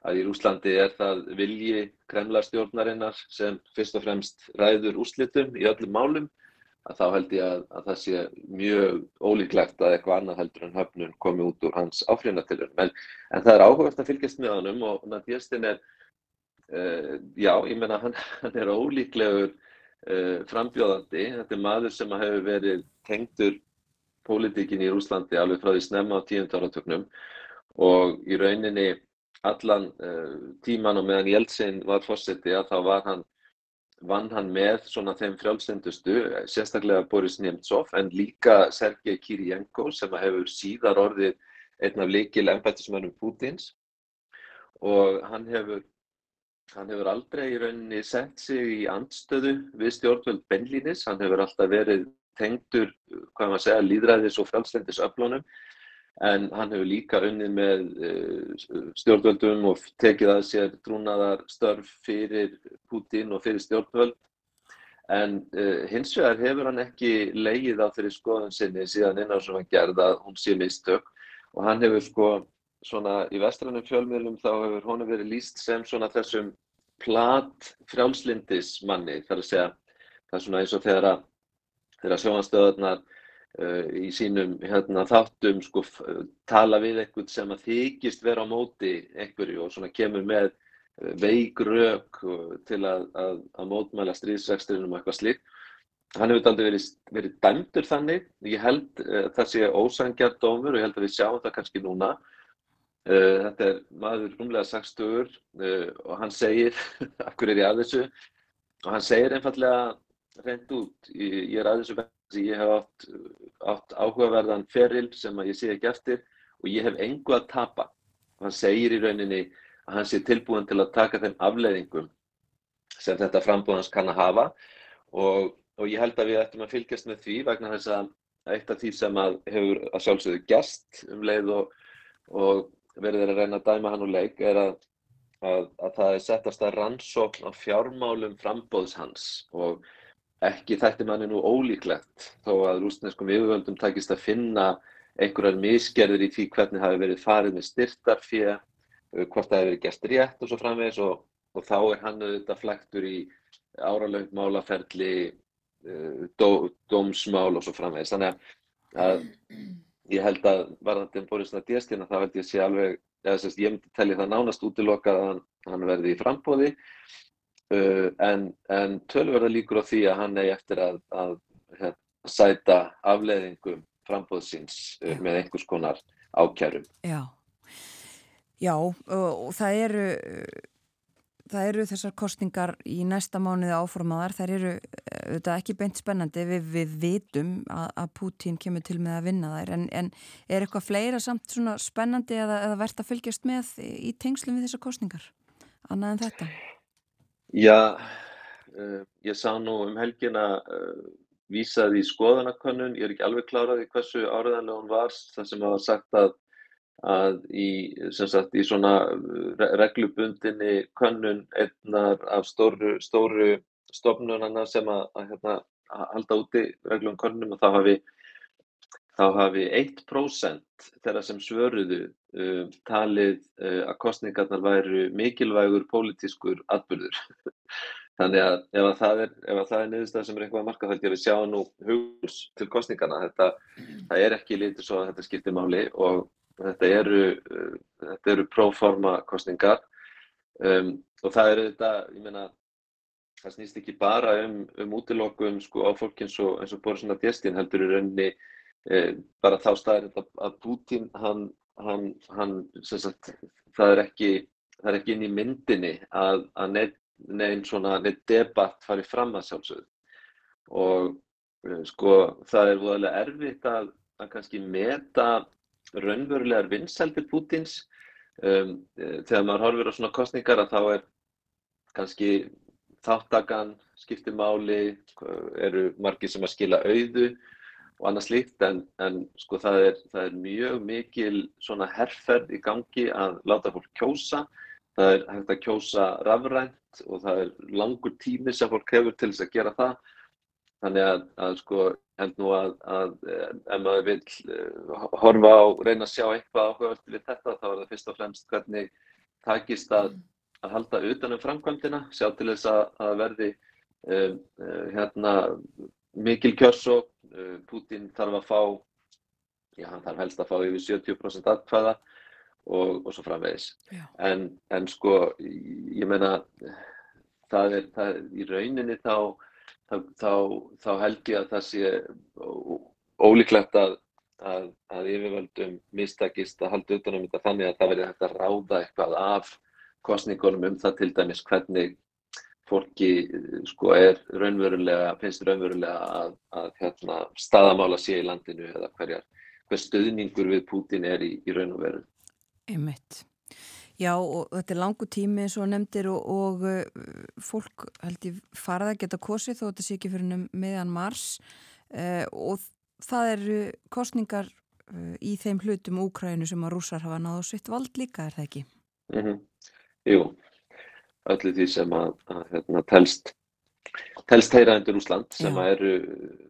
að í Rúslandi er það vilji kremlarstjórnarinnar sem fyrst og fremst ræður úslitum í öllum málum að þá held ég að, að það sé mjög ólíklegt að eitthvað annað heldur en höfnun komi út úr hans áfríðanatilunum. En, en það er áhugast að fylgjast með honum og Nadjestin er, uh, já, ég menna hann, hann er ólíklegur uh, frambjóðandi. Þetta er maður sem hefur verið tengdur pólitíkin í Rúslandi alveg frá því snemma á tíundarartöknum og í rauninni allan uh, tíman og meðan Jeltsin var fórseti að þá var hann, vann hann með svona þeim frjálfstendustu, sérstaklega Boris Nemtsov en líka Sergei Kirienko sem hefur síðar orðið einn af líkil ennbættismönnum Pútins og hann hefur, hann hefur aldrei í rauninni sett sig í andstöðu við stjórnvöld Benlínis, hann hefur alltaf verið tengdur, hvað maður segja, líðræðis og frjálfstendis öflunum en hann hefur líka unnið með eh, stjórnvöldum og tekið að sér trúnaðar störf fyrir Putin og fyrir stjórnvöld. En uh, hins vegar hefur hann ekki leið á þeirri skoðun sinni síðan innan sem hann gerði að hún sé mistök. Og hann hefur sko svona í vestrannum fjölmiðlum þá hefur hún verið líst sem svona þessum plat frjálslindismanni þar að segja. Það er svona eins og þegar að sjóanstöðunar í sínum hérna, þáttum sko, tala við einhvern sem að þykist vera á móti einhverju og kemur með uh, veik rauk til að, að, að mótmæla stríðsvexturinn og eitthvað slíkt. Hann hefur aldrei verið, verið dæmdur þannig. Ég held uh, það sé ósangjart dómur og ég held að við sjáum það kannski núna. Uh, þetta er maður rúmlega 60 og hann segir, akkur er ég að þessu, og hann segir einfallega reynd út, ég, ég er að þessu ég hef átt, átt áhugaverðan feril sem ég sé ekki eftir og ég hef engu að tapa. Og hann segir í rauninni að hann sé tilbúin til að taka þeim afleiðingum sem þetta frambúðans kann að hafa og, og ég held að við ættum að fylgjast með því vegna þess að eitt af því sem að hefur að sjálfsögðu gæst um leið og, og verður að reyna að dæma hann úr leik er að, að, að það er settast að rannsókn á fjármálum frambóðs hans og ekki þætti manni nú ólíklegt þó að rúsneskum yfirvöldum takist að finna einhverjar misgerðir í því hvernig hafi verið farið með styrtarfið, uh, hvort það hefur verið gert rétt og svo framvegis og, og þá er hann auðvitað flektur í áralöng málaferli uh, dó, dómsmál og svo framvegis. Þannig að ég held að varðandi um Boris Nadjestina þá held ég að sé alveg, eða sérst ég myndi telli það nánast útilokað að hann, hann verði í frambóði uh, en, en tölverða líkur á því að hann eigi eftir að, að, hérna, sæta afleiðingum frambóðsins uh, með einhvers konar ákjærum. Já, já og það eru það eru þessar kostningar í næsta mánuði áformaðar, þær eru auðvitað ekki beint spennandi, við, við vitum að, að Putin kemur til með að vinna þær, en, en er eitthvað fleira samt svona spennandi eða, eða verðt að fylgjast með í tengslum við þessar kostningar, annað en þetta? Já, uh, ég sá nú um helgina uh, vísað í skoðanakönnun, ég er ekki alveg klárað í hversu áriðanlega hún var, það sem hafa sagt að að í, sagt, í svona reglubundinni könnun einnar af stóru, stóru stofnunana sem að, að, hérna, að halda úti reglum könnum og þá hafi, þá hafi 1% þeirra sem svöruðu talið uh, að kostningarnar væru mikilvægur pólitískur atbyrður. Þannig að ef að það er, er niðurstað sem er eitthvað að marka þá við sjáum nú hugs til kostningarna. Þetta, það er ekki lítið svo að þetta skiptir máli og Þetta eru, uh, þetta eru próforma kostningar um, og það eru þetta, ég meina, það snýst ekki bara um, um útilokkum sko, á fólk eins og, og Boris Nadjestin heldur í rauninni eh, bara þá staðir þetta að Putin, hann, hann, hann sagt, það, er ekki, það er ekki inn í myndinni að, að neinn svona, neitt debatt fari fram að sjálfsögðu. Og eh, sko það er voðalega erfitt að, að kannski meta raunverulegar vinsældir Pútins um, e, þegar maður horfir á svona kostningar að þá er kannski þáttakan skiptir máli, eru margir sem að skila auðu og annað slíkt en, en sko það er, það er mjög mikil svona herrferð í gangi að láta fólk kjósa, það er hægt að kjósa rafrænt og það er langur tími sem fólk hefur til þess að gera það. Þannig að, að sko held nú að, að ef maður vil uh, horfa á, reyna að sjá eitthvað áhugavert við þetta, þá er það fyrst og fremst hvernig takist að, að halda utanum framkvæmdina, sjá til þess að, að verði uh, hérna, mikil kjörsók, Putin þarf að fá, já hann þarf helst að fá yfir 70% atkvæða og, og svo framvegis. En, en sko, ég meina, það er, það er í rauninni þá þá, þá held ég að það sé ólíklegt að, að, að yfirvöldum mistakist að halda utanum þetta þannig að það verði hægt að ráða eitthvað af kostningunum um það til dæmis hvernig fólki sko er raunverulega, finnst raunverulega að, að hérna, staðamála sé í landinu eða hverjar, hver stöðningur við Pútin er í, í raun og veru. Einmitt. Já og þetta er langu tími eins og nefndir og, og uh, fólk held ég farað að geta kosið þó þetta sé ekki fyrir um meðan mars uh, og það eru kostningar uh, í þeim hlutum Úkrænu sem að rúsar hafa náðu svitt vald líka, er það ekki? Mm -hmm. Jú, öllu því sem að, að hérna, telst, telst heyra undir Úsland sem að eru,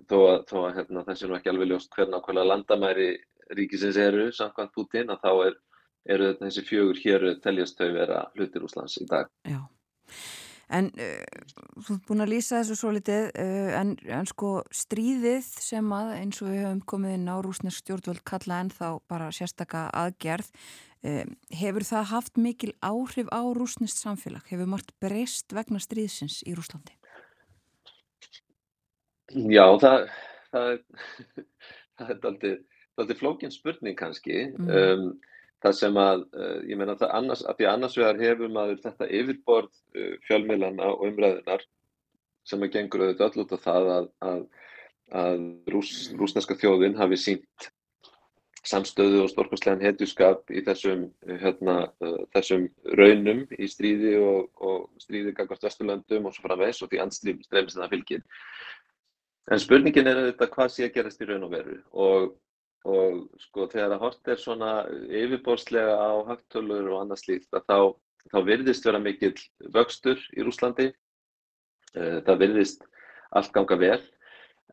þó að, þó að hérna, þessi nú ekki alveg ljóst hver nákvæmlega landamæri ríkisins eru samkvæmt Putin að þá er eru þessi fjögur hér teljast þau vera hlutir Úslands í dag. Já, en uh, þú ert búin að lýsa þessu svo litið, uh, en, en sko stríðið sem að eins og við höfum komið inn á rúsnesk stjórnvöld kalla en þá bara sérstaka aðgerð, uh, hefur það haft mikil áhrif á rúsnesk samfélag? Hefur margt breyst vegna stríðsins í Rúslandi? Já, það, það, það er aldrei flókin spurning kannski. Mm. Um, það sem að, uh, ég meina það annars, að því annars vegar hefur maður þetta yfirborð uh, fjölmiðlana og umræðunar sem að gengur auðvitað öll út af það að, að, að rús, rúsneska þjóðin hafi sínt samstöðu og stórkostlegan hetjuskap í þessum, hérna, uh, þessum raunum í stríði og, og stríði gangast Vesturlandum og svo framvegs og því andstrým strefnist það fylgir. En spurningin er auðvitað hvað sé að gerast í raun og veru og og sko þegar að hort er svona yfirborðslega á hagtölur og annað slíkt að þá, þá virðist vera mikill vöxtur í Rúslandi eh, það virðist allt ganga vel.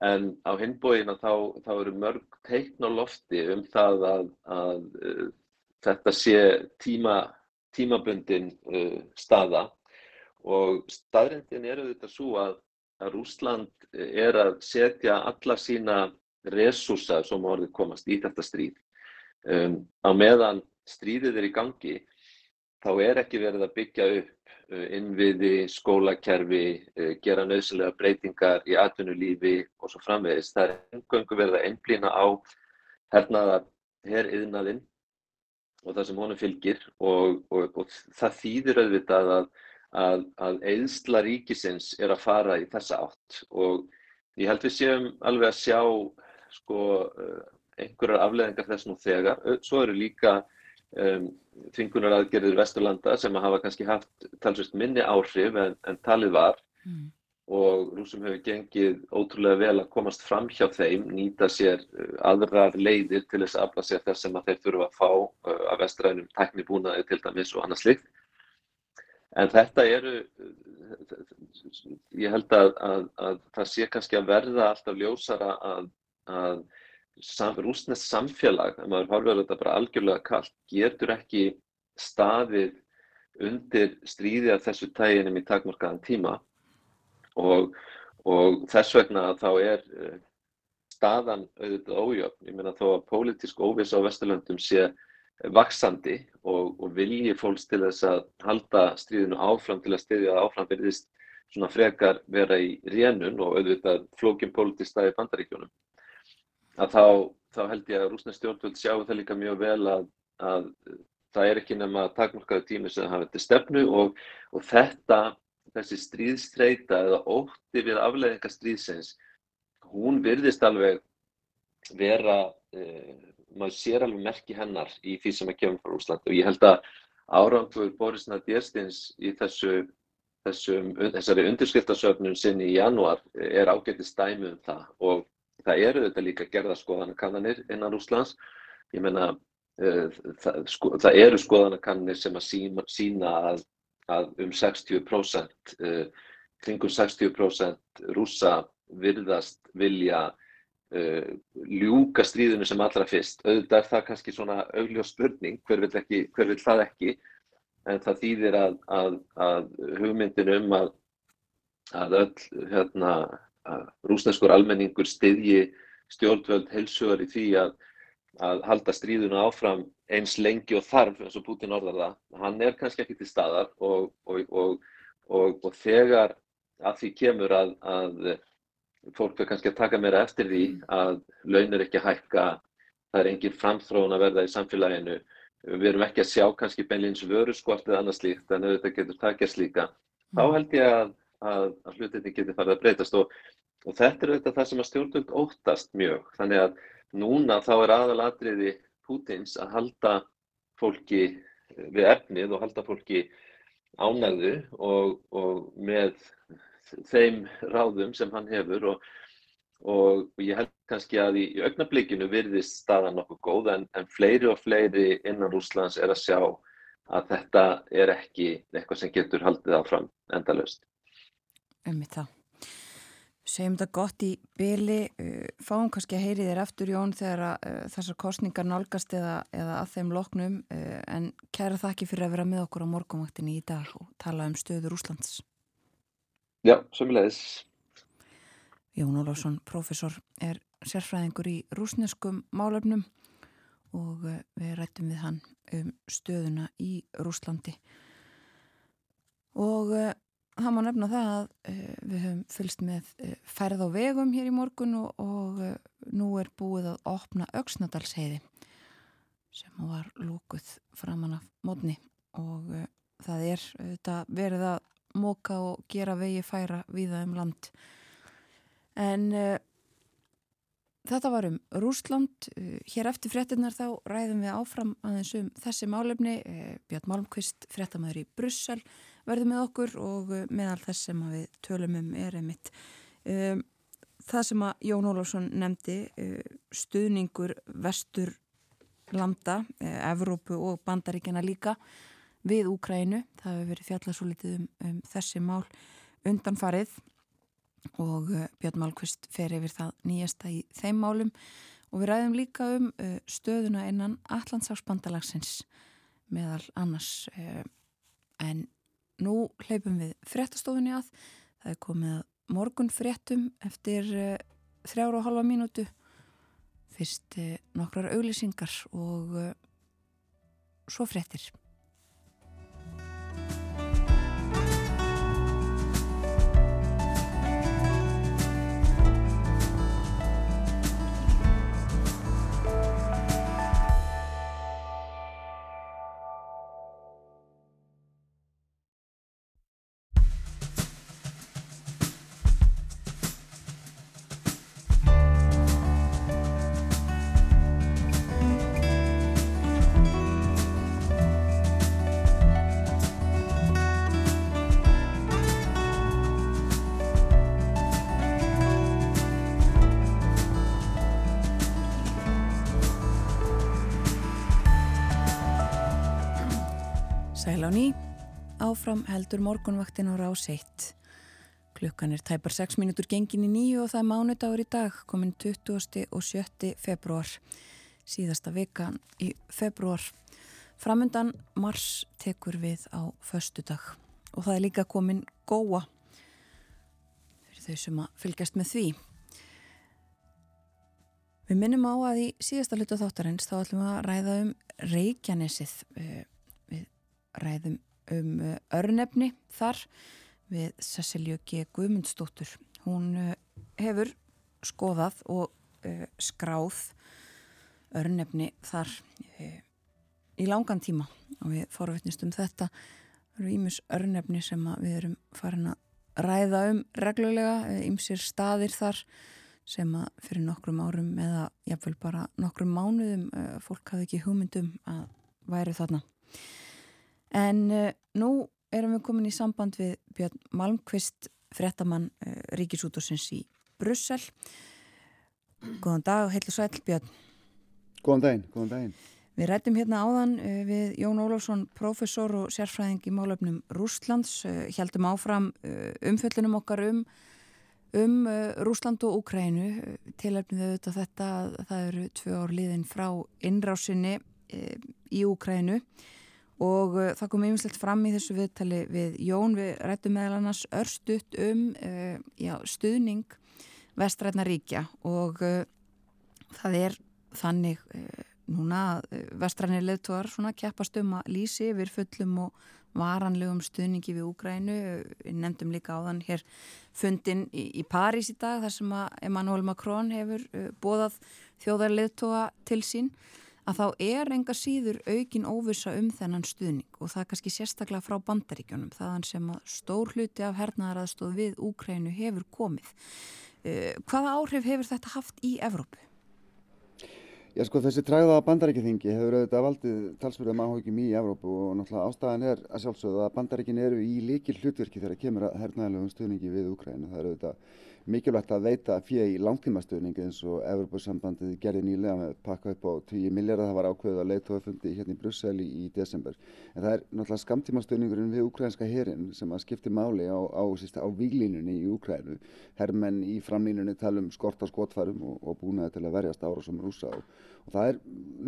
En á hinbóin að þá, þá eru mörg teikn á lofti um það að, að uh, þetta sé tíma, tímabundin uh, staða. Og staðrindin er auðvitað svo að að Rúsland er að setja alla sína resursa sem orðið komast í þetta stríð. Um, á meðan stríðið er í gangi þá er ekki verið að byggja upp uh, innviði, skólakerfi, uh, gera nöðsynlega breytingar í atvinnulífi og svo framvegis. Það er umgöngu verið að einblýna á hernaðar herriðnaðinn og það sem honum fylgir og, og, og það þýðir auðvitað að, að, að eðsla ríkisins er að fara í þessa átt og ég held við séum alveg að sjá sko uh, einhverjar afleðingar þess nú þegar. Svo eru líka um, þvingunar aðgerðir Vesturlanda sem hafa kannski haft talsvist minni áhrif en, en talið var mm. og rúsum hefur gengið ótrúlega vel að komast fram hjá þeim, nýta sér uh, aðrar leiðir til þess að afla sér þess sem að þeir þurfa að fá uh, af vestrænum teknibúnaði til dæmis og annað slikt. En þetta eru, ég held að, að, að það sé kannski að verða alltaf ljósara að, að sam, rúsnest samfélag, ef maður horfður þetta bara algjörlega kallt, getur ekki staðið undir stríði af þessu tæginum í takmarkaðan tíma og, og þess vegna þá er uh, staðan auðvitað ójöfn. Ég meina þó að pólitísk óviss á Vesturlöndum sé vaksandi og, og vilji fólks til þess að halda stríðinu áfram til að stiðja áfram verðist svona frekar vera í rénun og auðvitað flókin pólitísk staði bandaríkjónum að þá, þá held ég að rúsnesk stjórnvöld sjáu það líka mjög vel að, að það er ekki nema takmarkaðu tími sem hafa þetta stefnu og, og þetta, þessi stríðstreita eða ótti við afleðinga stríðsins, hún virðist alveg vera, eh, maður sér alveg merki hennar í því sem að kemur frá Úsland og ég held að árangur Boris Nadjerstins í þessu, þessum, þessari undirskriftasöfnun sinni í janúar er ágættið stæmi um það. Og það eru þetta líka gerðarskoðanakannanir innan Úslands. Ég menna, uh, það, sko, það eru skoðanakannanir sem að sína, sína að, að um 60%, uh, kringum 60% rúsa virðast vilja uh, ljúka stríðinu sem allra fyrst. Auðvitað er það kannski svona augljós spurning, hver vil, ekki, hver vil það ekki, en það þýðir að, að, að hugmyndin um að öll hérna, rúsneskur almenningur styðji stjórnvöld heilsugar í því að, að halda stríðuna áfram eins lengi og þarf eins og Putin orðar það. Hann er kannski ekki til staðar og, og, og, og þegar að því kemur að, að fólk er kannski að taka meira eftir því að laun er ekki að hækka, það er engin framþróun að verða í samfélaginu, við erum ekki að sjá kannski beinleins vöru skvart eða annað slíkt en auðvitað getur takjast líka. Þá mm. held ég að, að, að hlutinni getur farið að breytast og Og þetta er auðvitað það sem að stjórnvöld óttast mjög. Þannig að núna þá er aðalatriði Pútins að halda fólki við efnið og halda fólki ánægðu og, og með þeim ráðum sem hann hefur og, og ég held kannski að í, í augnablikinu virðist staðan nokkuð góð en, en fleiri og fleiri innan Rúslands er að sjá að þetta er ekki eitthvað sem getur haldið áfram endalöst. Um þetta. Segjum þetta gott í byli, uh, fáum kannski að heyri þér eftir Jón þegar uh, þessar kostningar nálgast eða, eða að þeim loknum uh, en kæra þakki fyrir að vera með okkur á morgumvaktinni í dag og tala um stöður Úslands. Já, sömulegis. Jón Ólafsson, professor, er sérfræðingur í rúsneskum málefnum og við rættum við hann um stöðuna í Rúslandi og það má nefna það að uh, við höfum fylst með uh, færð á vegum hér í morgun og, og uh, nú er búið að opna auksnadalsheiði sem var lúkuð framann af mótni og það er þetta, verið að móka og gera vegi færa viða um land. En þetta var um Rúsland hér eftir frettinnar þá ræðum við áfram aðeins um þessi málefni. Björn Malmqvist, frettamöður í Brussel verður með okkur og uh, meðal þess sem við tölum um er einmitt. Um, það sem að Jón Ólafsson nefndi, uh, stuðningur vestur landa, Evrópu og bandaríkjana líka við Úkrænu. Það hefur verið fjallað svo litið um, um þessi mál undanfarið og Björn Málkvist fer yfir það nýjasta í þeim málum og við ræðum líka um stöðuna innan Allandsáksbandalagsins meðal annars en Nú hleypum við frettastofunni að. Það er komið morgun fréttum eftir uh, þrjára og halva mínútu fyrst uh, nokkrar auglýsingar og uh, svo fréttir áfram heldur morgunvaktin á rás 1. Klukkan er tæpar 6 minútur gengin í nýju og það er mánudagur í dag, komin 20. og 7. februar. Síðasta vika í februar. Framundan mars tekur við á förstu dag og það er líka komin góa fyrir þau sem að fylgjast með því. Við minnum á að í síðasta hlutu þáttarins þá ætlum við að ræða um Reykjanesið eh, ræðum um uh, örnefni þar við Cecilju G. Guðmundsdóttur. Hún uh, hefur skoðað og uh, skráð örnefni þar í langan tíma og við forvittnistum þetta. Það eru ímus örnefni sem við erum farin að ræða um reglulega, ímsir staðir þar sem að fyrir nokkrum árum eða jáfnveil bara nokkrum mánuðum fólk hafði ekki hugmyndum að væri þarna. En uh, nú erum við komin í samband við Björn Malmqvist, frettamann uh, Ríkisútursins í Brussel. Góðan dag og heil og sæl Björn. Góðan daginn, góðan daginn. Við rættum hérna áðan uh, við Jón Ólafsson, professor og sérfræðing í málöfnum Rúslands. Hjaldum áfram umfjöllunum okkar um, um Rúsland og Úkrænu. Tilöfnum við auðvitað þetta að það eru tvö ár liðin frá innrásinni í Úkrænu og uh, það kom einmislegt fram í þessu viðtali við Jón, við rættum meðal annars örstuðt um uh, já, stuðning vestrætna ríkja. Og uh, það er þannig núna vestrætni leðtóðar svona keppast um að lýsi yfir fullum og varanlegum stuðningi við Úgrænu, nefndum líka á þann hér fundin í, í París í dag þar sem að Emmanuel Macron hefur uh, bóðað þjóðarleðtóa til sín að þá er enga síður aukin óvisa um þennan stuðning og það er kannski sérstaklega frá bandaríkjónum þaðan sem að stór hluti af hernaðaraðstóð við Úkrænu hefur komið. Uh, hvaða áhrif hefur þetta haft í Evrópu? Já sko þessi træða bandaríkjaþingi hefur auðvitað valdið talsverðum áhugjum í Evrópu og náttúrulega ástæðan er að sjálfsögðu að bandaríkin eru í líkil hlutverki þegar kemur að hernaðalegum stuðningi við Úkrænu. Það eru auðvitað mikilvægt að veita fyrir í langtímastöðningi eins og Evropasambandið gerði nýlega með pakka upp á 10 miljardar, það var ákveðið að leittóafundi hérna í Brussel í, desember. En það er náttúrulega skamtímastöðningurinn við ukrainska herin sem að skipti máli á, á, á, výlínunni í Ukrænu. Hermenn í framlínunni tala um skort á skotfærum og, og búnaði til að verjast ára sem rúsa og, og það er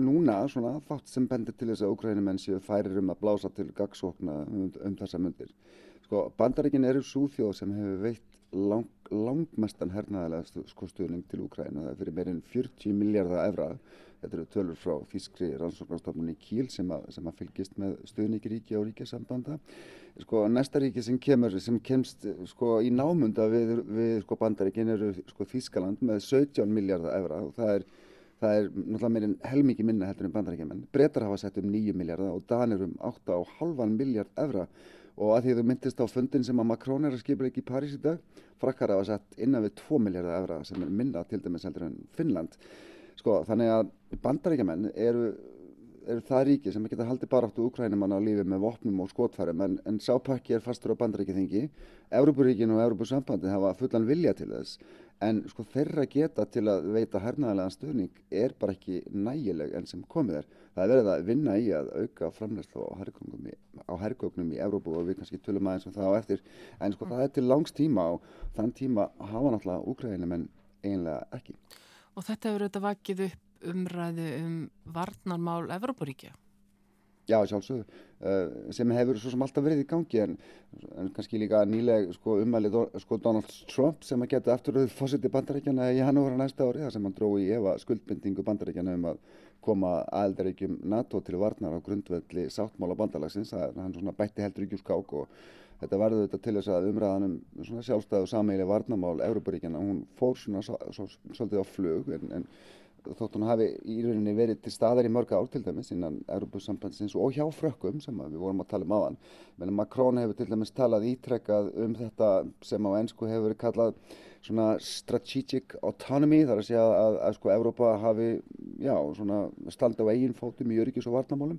núna svona fátt sem bendir til þess að ukrænumenn séu færir um að blása til gagsókna um, um þessa myndir. Sko, bandaríkin eru súþjóð sem hefur veitt lang, langmestan hernaðalega sko, stuðning til Úkræna. Það er fyrir meirinn 40 miljardar efra. Þetta eru tölur frá Þískri rannsóknarstofnunni Kíl sem að, sem að fylgist með stuðningi ríki á ríkjasambanda. Sko, næsta ríki sem kemur, sem kemst sko, í námunda við, við sko, bandaríkin eru sko, Þískaland með 17 miljardar efra og það er Það er náttúrulega meirinn helmikið minna heldur en bandarækjumenn. Bretar hafa sett um 9 miljardar og Danir um 8,5 miljard efra og að því þú myndist á fundin sem að Makrón er að skipa ekki í París í dag, frakkar hafa sett innan við 2 miljardar efra sem er minna til dæmis heldur en Finnland. Sko þannig að bandaríkjaman eru, eru það ríki sem geta haldið bara áttu úkrænumann á lífi með vopnum og skotfærum en, en sápakki er fastur á bandaríkjaþingi. Európuríkin og Európusambandi hafa fullan vilja til þess en sko þeirra geta til að veita hernaðalega stuðning er bara ekki nægileg enn sem komið er. Það er verið að vinna í að auka framlegslu á herrgögnum í, í Európu og við kannski tölum aðeins um það á eftir en sko það er til langs tíma og þann tíma hafa náttúrulega úgræðinum en eiginlega ekki. Og þetta hefur auðvitað vakið upp umræðu um varnarmál Evrópuríkja? Já, sjálfsögðu, uh, sem hefur svo sem alltaf verið í gangi en, en kannski líka nýleg sko, umælið sko, Donald Trump sem að geta afturöðu fósiti bandaríkjana í hann ára næsta ári þar sem hann dróði í efa skuldbindingu bandaríkjana um að koma aðeldaríkjum NATO til varnar á grundvelli sáttmála bandalagsins, er hann svona bætti heldur ekki úr skák og þetta varði þetta til þess að umræðanum sjálfstæðu sammeili varnamál Európaríkjana, hún fór svona svolítið á flug en, en þótt hún hafi í rauninni verið til staðar í mörg ár til dæmis innan Európusambandsins og hjá frökkum sem við vorum að tala um aðan. Menn Makrón hefur til dæmis talað ítrekkað um þetta sem á ennsku hefur verið kallað svona strategic autonomy þar að segja að, að, að sko Európa hafi já svona standa á eigin fótum í öryggis og varnamálum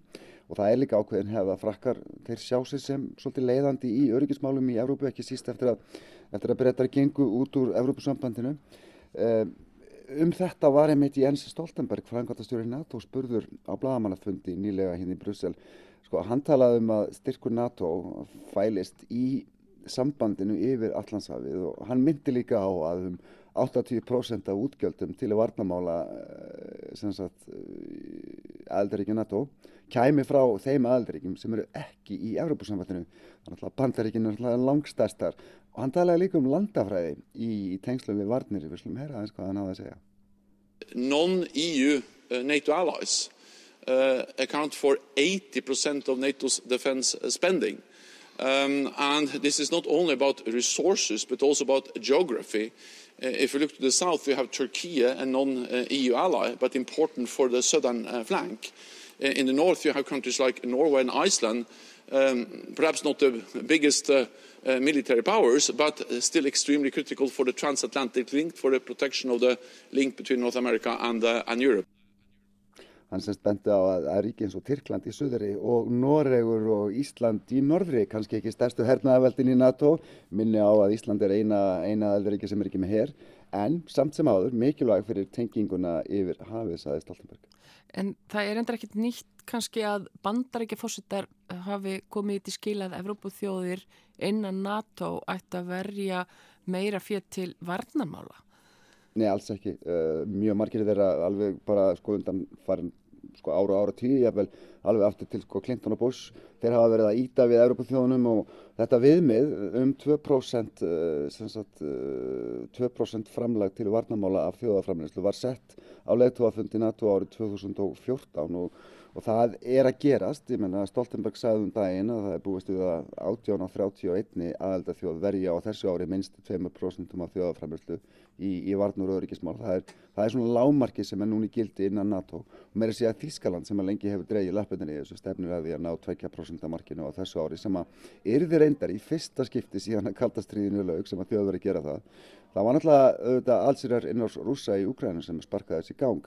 og það er líka ákveðin hefða frakkar þeir sjá sig sem svolítið leiðandi í öryggismálum í Európu ekki síst eftir að, eftir að breytar gengu út úr Európusambandinu. Um, um þetta var einmitt Jens Stoltenberg, frangværtastjóri NATO, spurður á bladamannafundi nýlega hérna í Brussel. Sko, hann talaði um að styrkur NATO fælist í sambandinu yfir Allandshafið og hann myndi líka á að um 80% af útgjöldum til að varnamála aðeldaríkju NATO kæmi frá þeim aðeldaríkjum sem eru ekki í að bandaríkinu er langstærstar og hann talaði líka um landafræði í, tengslum við varnir við slum herra aðeins hvað hann hafa að segja. Non-EU uh, NATO allies uh, account for 80% of NATO's defense spending. Um, and this is not only about resources but also about geography. Uh, if you look to the south you have Turkey a non-EU ally but important for the southern uh, flank. In the north you have countries like Norway and Iceland um, perhaps not the biggest uh, uh, military powers, but still extremely critical for the transatlantic link, for the protection of the link between North America and, uh, and Europe. Hann semst bendi á að, að ríki eins og Tyrkland í söðri og Noregur og Ísland í norðri, kannski ekki stærstu hernaðaveldin í NATO, minni á að Ísland er eina, eina eldri sem er ekki með herr, en samt sem áður mikilvæg fyrir tenginguna yfir hafið, saði Stoltenberg. En það er endur ekkit nýtt kannski að bandarækja fórsettar hafi komið til skilað Evrópuþjóðir innan NATO ætti að verja meira fyrir til varnamála? Nei, alls ekki. Uh, mjög margir þeirra alveg bara sko undan farin sko ára ára tíu, jáfnvel alveg aftur til sko Clinton og Bush. Þeir hafa verið að íta við Evrópuþjóðunum og þetta viðmið um 2%, uh, sagt, uh, 2 framlag til varnamála af þjóðaframleyslu var sett á leðtóafundi NATO árið 2014 og og það er að gerast, ég menna Stoltenberg sagði um daginn að það er búist við að 18 á 31 aðelda þjóð verja á þessu ári minnst 2% af þjóðaframherslu í, í varnur og öryggismál. Það er, það er svona lámarki sem er núni gildi innan NATO og mér er að Þískaland sem að lengi hefur dreigið lappinni í þessu stefnir að því að ná 2% af markinu á þessu ári sem að yrði reyndar í fyrsta skipti síðan að kaldastriðinu laug sem að þjóð verið gera það. Það var náttúrulega allsýrar innars rúsa í Úkrænu sem sparkaði þessi gang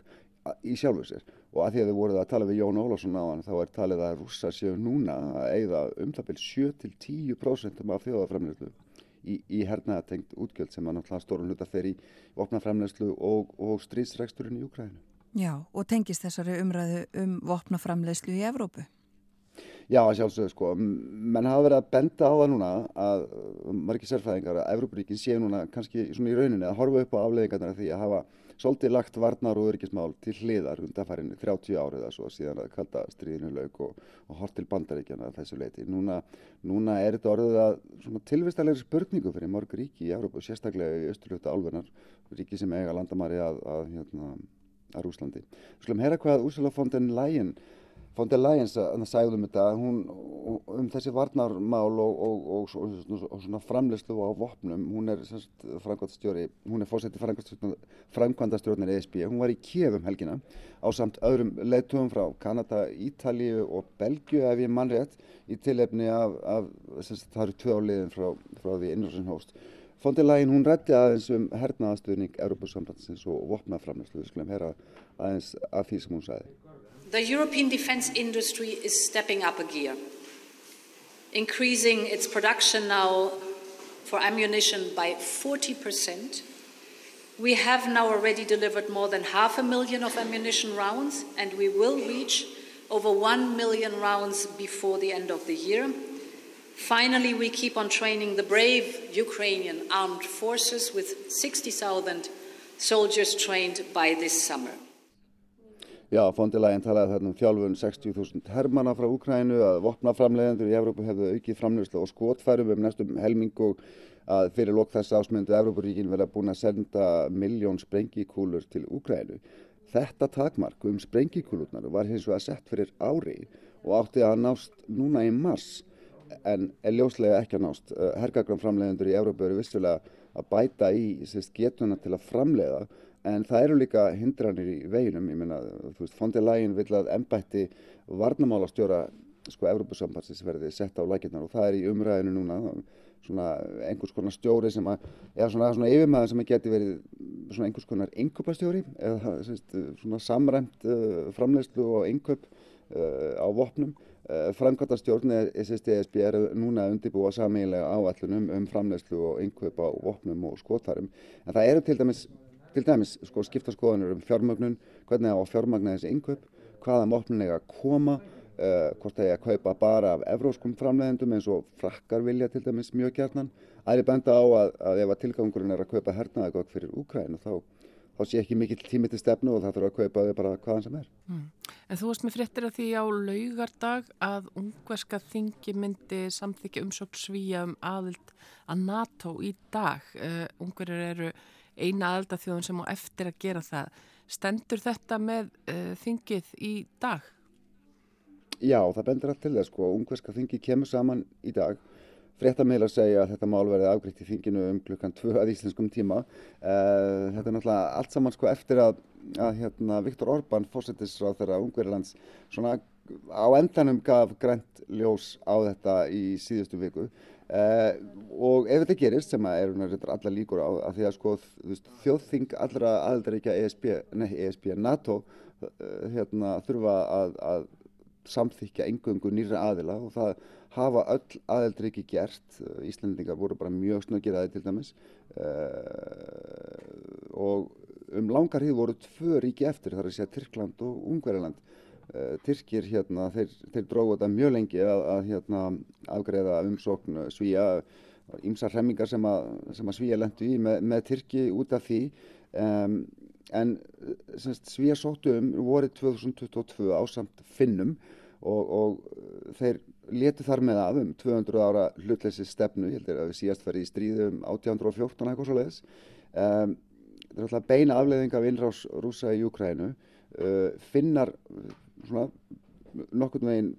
í sjálfu sér og að því að þið voruð að tala við Jón Ólásson á hann þá er talið að rússa séu núna að eigða um það byrj 7-10% af þjóðaframlegslu í, í hernaðatengt útgjöld sem að náttúrulega stórun hluta fer í vopnaframlegslu og, og stríðsregsturinn í Ukrænu. Já, og tengist þessari umræðu um vopnaframlegslu í Evrópu? Já, sjálfsög, sko, menn hafa verið að benda á það núna að margir sérfæðingar að Evrópuríkin séu núna kannski svona í rauninni að horfa upp á afleðingarnar því að hafa svolítið lagt varnar og öryggismál til hliðar undanfærin 30 árið að svo síðan að kalda stríðinu laug og, og hort til bandaríkjana þessu leiti. Núna, núna er þetta orðið að tilvistalegri spurningu fyrir mörg ríki í Európa, sérstaklega í austurljóta álvernar, ríki sem eiga landamæri að, að, hérna, að Rúslandi. Við slum heyra hvað Úrsula von den Leyen der Leyen sagði um þetta hún, um þessi varnarmál og, og, og, og svona framlegslu á vopnum, hún er framkvæmdastjóri, hún er fórseti framkvæmdastjórnir ESB, hún var í Kjefum helgina á samt öðrum leitugum frá Kanada, Ítalíu og Belgiu ef ég mann rétt í tilefni af, af sagt, það eru tvö áliðin frá, frá því innröðsum hóst der Leyen hún rætti aðeins um hernaðastuðning Európa-sambandsins og vopnaframlegslu, við skulum hera aðeins af því sem hún sagði The European defense industry is stepping up a gear, increasing its production now for ammunition by 40%. We have now already delivered more than half a million of ammunition rounds, and we will reach over 1 million rounds before the end of the year. Finally, we keep on training the brave Ukrainian armed forces with 60,000 soldiers trained by this summer. Já, fondilægin talaði þarna um þjálfun 60.000 hermana frá Úkrænu að vopnaframlegendur í Evrópu hefðu aukið framlegslu og skotfærum um næstum helming og að fyrir lók þess ásmyndu Evrópuríkin verða búin að senda miljón sprengikúlur til Úkrænu. Þetta takmark um sprengikúlurnar var hins vegar sett fyrir ári og átti að nást núna í mars en er ljóslega ekki að nást. Hergagramframlegendur í Evrópu eru vissulega að bæta í getuna til að framlega en það eru líka hindranir í veginum, ég meina, þú veist, fondið lægin vil að ennbætti varnamálastjóra sko Evrópusambansins verði sett á lækirnar og það er í umræðinu núna. Svona einhvers konar stjóri sem að eða svona, svona yfirmæðin sem að geti verið svona einhvers konar yngöpastjóri eða svona samræmt uh, framlegslu og yngöp uh, á vopnum. Uh, framkvæmtastjórn SSDSB er núna að undirbúa samílega áallunum um framlegslu og yngöp á vopnum og skotharum en það eru til dæmis til dæmis sko, skipta skoðanur um fjármögnun, hvernig á fjármagna þessi innkaup, hvaða mótnin eiga að koma, uh, hvort það eiga að kaupa bara af evróskum framleiðendum eins og frakkar vilja til dæmis mjög. Það er benda á að, að ef að tilgangurinn er að kaupa hernaðagögg fyrir Úkrænu þá, þá sé ekki mikill tími til stefnu og það þurfa að kaupa þau bara hvaðan sem er. Mm. En þú varst með fréttir að því á laugardag að ungverska þingi myndi samþykja umsókn svíja um aðild að NATO í dag. Uh, Ungverjar eru eina aðaldathjóðun sem á eftir að gera það. Stendur þetta með uh, þingið í dag? Já, það bendur allt til það sko. Ungverska þingi kemur saman í dag. Fréttameila segja að þetta mál verði afgriðt í þinginu um klukkan 2 að íslenskum tíma. Uh, þetta er náttúrulega allt saman sko eftir að, að hérna, Viktor Orbán, fórsetisráð þeirra Ungverðarlands, svona á endanum gaf grænt ljós á þetta í síðustu viku. Uh, og ef þetta gerist sem að er allar líkur á að því að sko þjóðþing allra aðeldaríkja ESB, nei ESB, NATO uh, hérna þurfa að, að samþykja engöngu nýra aðila og það hafa öll aðeldaríki gert, Íslandingar voru bara mjög snöggir aðeins til dæmis. Uh, og um langar hríð voru tvö ríki eftir þar að segja Tyrkland og Ungveriland Tyrkir hérna, þeir, þeir dróðu þetta mjög lengi að, að hérna, afgreða umsókn svíja, ímsa hremmingar sem að, sem að svíja lendu í með, með Tyrki út af því. Um, en semst, svíja sóttu um vorið 2022 á samt finnum og, og þeir letu þar með að um 200 ára hlutleysi stefnu, ég heldur að við síast farið í stríðu um 1814 eitthvað svo leiðis. Um, þetta er alltaf beina afleiðing af innrás rúsa í Júkrænu. Uh, finnar svona nokkurn veginn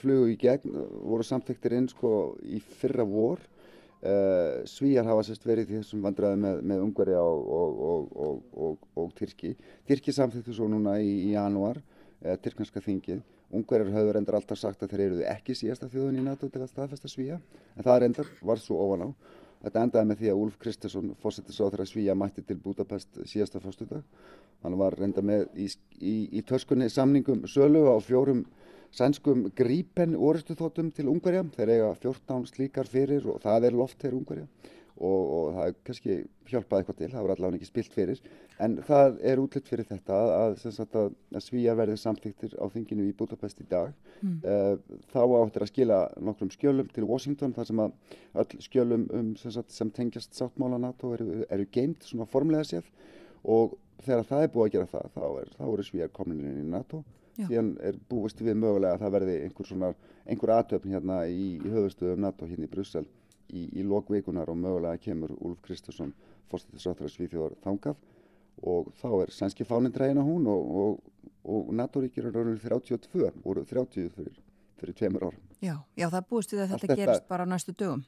flugu í gegn, voru samþektir inn sko í fyrra vor. Uh, Svíjar hafa sérst verið í þessum vandræði með, með Ungverja og, og, og, og Tyrki. Tyrki samþektu svo núna í, í janúar uh, Tyrknarska þingið. Ungverjar hafður endur alltaf sagt að þeir eruðu ekki síðasta þjóðun í NATO til að staðfesta Svíja en það endar var svo ofan á Þetta endaði með því að Úlf Kristesson fórsettisáþur að Svíja mætti til Budapest síðasta fyrstudag Hann var reynda með í, í, í töskunni samningum sölu á fjórum sænskum grípen orustuþótum til Ungverja. Þeir eiga 14 slíkar fyrir og það er loft til Ungverja og, og það er kannski hjálpað eitthvað til, það voru allavega ekki spilt fyrir. En það er útlitt fyrir þetta að, að, að svíja verði samþyktir á þinginu í Budapest í dag. Mm. Uh, þá áttir að skila nokkrum skjölum til Washington þar sem að öll skjölum um, sem, sagt, sem tengjast sáttmála NATO eru, eru geimt svona formlega séð og þegar það er búið að gera það þá, er, þá eru svíjar komin inn í NATO Já. síðan er búist við mögulega að það verði einhver einhver aðtöfn hérna í, í höfustöðum NATO hérna í Brussel í, í lokveikunar og mögulega kemur Úlf Kristursson fórstættisráttara Svíþjóðar þangaf og þá er sænski fánin dregin á hún og, og, og NATO-ríkir er raunir 32, voru 30 fyrir, fyrir tveimur árum. Já, já, það búist við að þetta gerist þetta... bara á næstu dögum.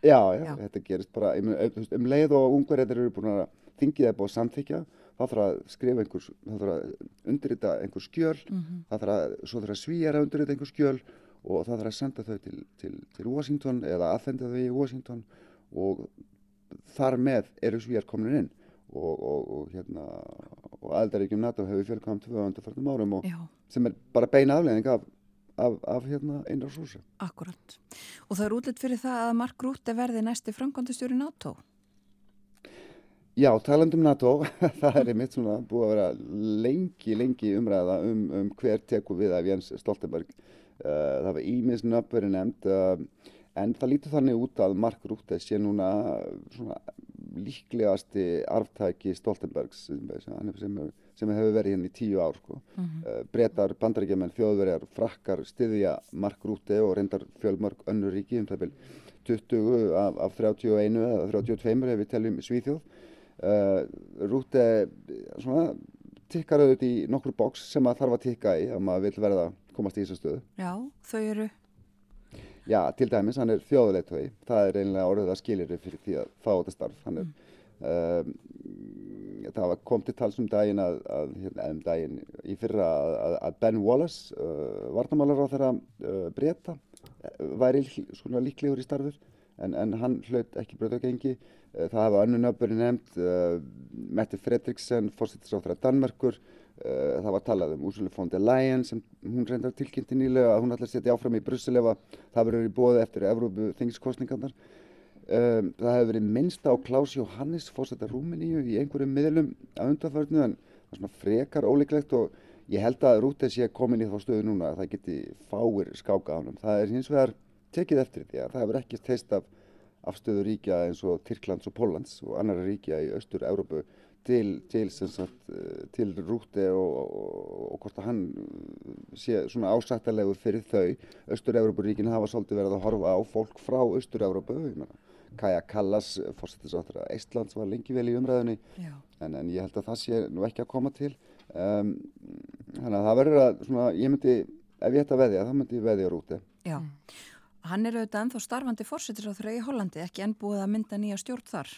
Já, já, já, þetta gerist bara um, um leið og ungverðir eru búin að þingið er búin að samþykja það þarf að skrifa einhvers, það þarf að undirrita einhver skjöl, mm -hmm. það þarf að, svo þarf að svíjar að undirrita einhver skjöl og það þarf að senda þau til, til, til Washington eða aðfenda þau í Washington og þar með eru svíjar komin inn og, og, og hérna og aldaríkjum NATO hefur fjölkvæmt 240 árum og Já. sem er bara beina afleðing af, af, af hérna einrarsúsa. Akkurat. Og það er útlitt fyrir það að Mark Rutte verði næsti framkvæmdastjóri NATO? Já, talandum NATO, það er einmitt svona búið að vera lengi, lengi umræða um, um hver teku við af Jens Stoltenberg. Uh, það var ímisn uppverið nefnd uh, en það lítur þannig út að Mark Rutte sé núna líklegasti arftæki Stoltenbergs sem, sem, sem hefur verið hérna í tíu ár sko. mm -hmm. uh, Bretar, bandaríkjaman, þjóðverjar frakkar, styðja Mark Rúte og reyndar fjölmörg önnur ríki um það vil 20 af, af 31 eða 32 ef við teljum Svíþjóð uh, Rúte svona tikkar auðvitað í nokkur bóks sem maður þarf að tikka í að maður vil verða komast í þessu stöðu. Já, þau eru? Já, til dæmis, hann er þjóðuleitvei. Það er einlega orðið að skilir fyrir því að fá þetta starf. Er, mm. um, það kom til talsum daginn að, að hérna, um daginn í fyrra að, að Ben Wallace, uh, varnamálar á þeirra uh, breyta, væri líklegur í starfur en, en hann hlaut ekki. Uh, það hafa önnu nöfnböri nefnd, uh, Mette Fredriksen, fórsettisráþra Danmerkur, það var talað um Úrsula von der Leyen sem hún reyndar tilkynnti nýlega að hún ætla að setja áfram í Brussel ef að það verður í bóði eftir Evrópu þingskostningarnar. Um, það hefur verið minnst á Klaus Johannes fórsettar Rúmeníu í einhverjum miðlum að undarförnu en það er svona frekar ólíklegt og ég held að Rúte sé komin í þá stöðu núna að það geti fáir skáka á hann. Það er hins vegar tekið eftir því að það hefur ekki teist af afstöðu ríkja eins og Tyrklands og Póllands og annara ríkja í austur-Európu til, til, sagt, til rúti og, og, og hvort að hann sé svona ásættalegu fyrir þau. Östur-Európuríkinu hafa svolítið verið að horfa á fólk frá Östur-Európu. Kaja Kallas, fórsettisáttur að Eistlands var lengi vel í umræðinni en, en ég held að það sé nú ekki að koma til. Um, þannig að það verður að, svona, ég myndi, ef ég ætti að veðja, þá myndi ég veðja rúti. Já, hann er auðvitað ennþá starfandi fórsettisáttur í Hollandi, ekki enn búið að mynda nýja stjórn þar.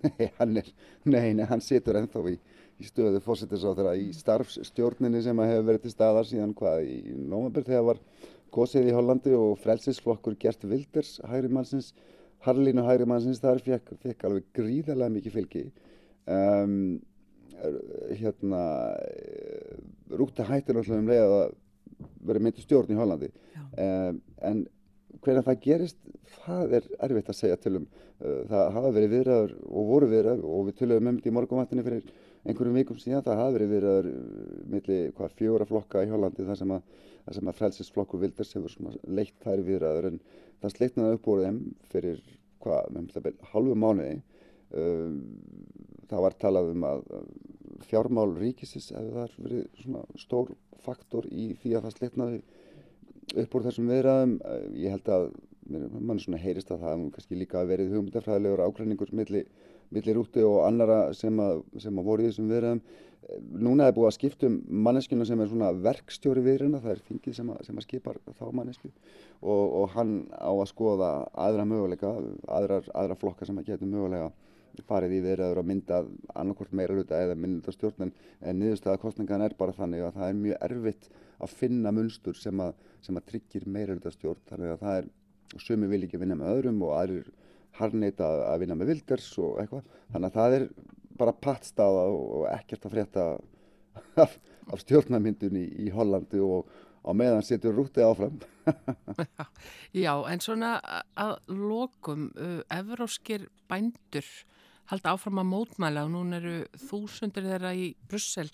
Nei, hann er, nei, nei, hann situr ennþá í, í stöðu fósittisáþara í starfsstjórninni sem hefur verið til staðar síðan hvað í nómabur þegar var gósið í Hollandi og frelsisflokkur Gert Wilders, hægri mannsins, Harlín og hægri mannsins þar fekk, fekk alveg gríðarlega mikið fylgi. Um, hérna, rúkta hættir náttúrulega um leið að verið myndi stjórn í Hollandi, um, en hvernig það gerist, það er erfitt að segja til um. Uh, það hafa verið viðræður og voru viðræður og við töluðum um þetta í morgunvattinni fyrir einhverjum vikum síðan. Það hafa verið viðræður uh, millir hvað fjóra flokka í Hollandi þar sem að, að frelsisflokku Vilders hefur leitt þær viðræður en það sleitnaði upp úr þeim fyrir hvað, með um halvu mánuði. Uh, það var talað um að fjármál ríkisins hefur verið stór faktor í því að það sleitnaði upp úr þessum viðræðum. Ég held að mann svona heyrist að það hefum kannski líka verið hugmyndafræðilegur áklæningur millir milli rúti og annara sem að, sem að voru í þessum viðræðum. Núna er búið að skipta um manneskjuna sem er svona verkstjóri viðræðina, það er þingið sem, sem að skipar þá mannesku og, og hann á að skoða aðra möguleika, aðra, aðra flokka sem að geta mögulega farið í viðræður og mynda annarkort meira hluta eða mynda stjórn en niðurstaða kostningan er bara þannig að það er mjög erfitt að finna munstur sem að, sem að tryggir meira hluta stjórn þannig að það er sumi vil ekki vinna með öðrum og aðrir harneita að vinna með vilders og eitthvað. Þannig að það er bara pattstaða og ekkert að frétta af, af stjórnarmyndunni í, í Hollandi og á meðan setur rútið áfram. Já, en svona að lokum, uh, evróskir bændur halda áfram að mótmæla og núna eru þúsundir þeirra í Brussel,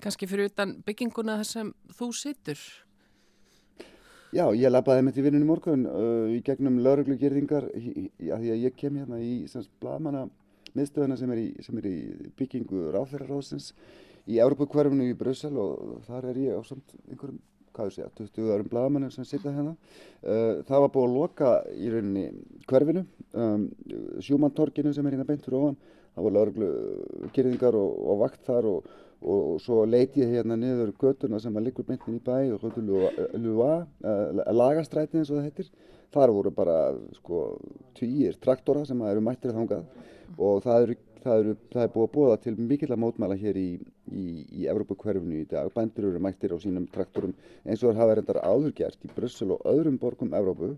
kannski fyrir utan bygginguna þar sem þú situr. Já, ég lapaði með í vinnunum morgun uh, í gegnum lauruglugjörðingar því að ég kem hérna í blagamanna miðstöðuna sem er í, sem er í byggingu ráðferðarráðsins í Európa-kvarfinu í Brussel og þar er ég á samt einhverjum, hvað þú segja, 20 öðrum blagamannum sem sitja hérna. Uh, það var búið að loka í rauninni kvarfinu, um, sjúmantorkinu sem er hérna beint fyrir ofan, það var lauruglugjörðingar og, og vakt þar og og svo leiti ég hérna niður götuna sem að liggur myndin í bæ og höfðu Lua, lagastræti eins og það heitir. Þar voru bara sko týjir traktora sem eru mættir þangað og það eru Það, eru, það er búið að búa til mikill að mótmæla hér í, í, í Evrópakverfinu í dag. Bændur eru mættir á sínum traktorum eins og það hafa reyndar áðurgjert í Brussel og öðrum borgum Evrópu.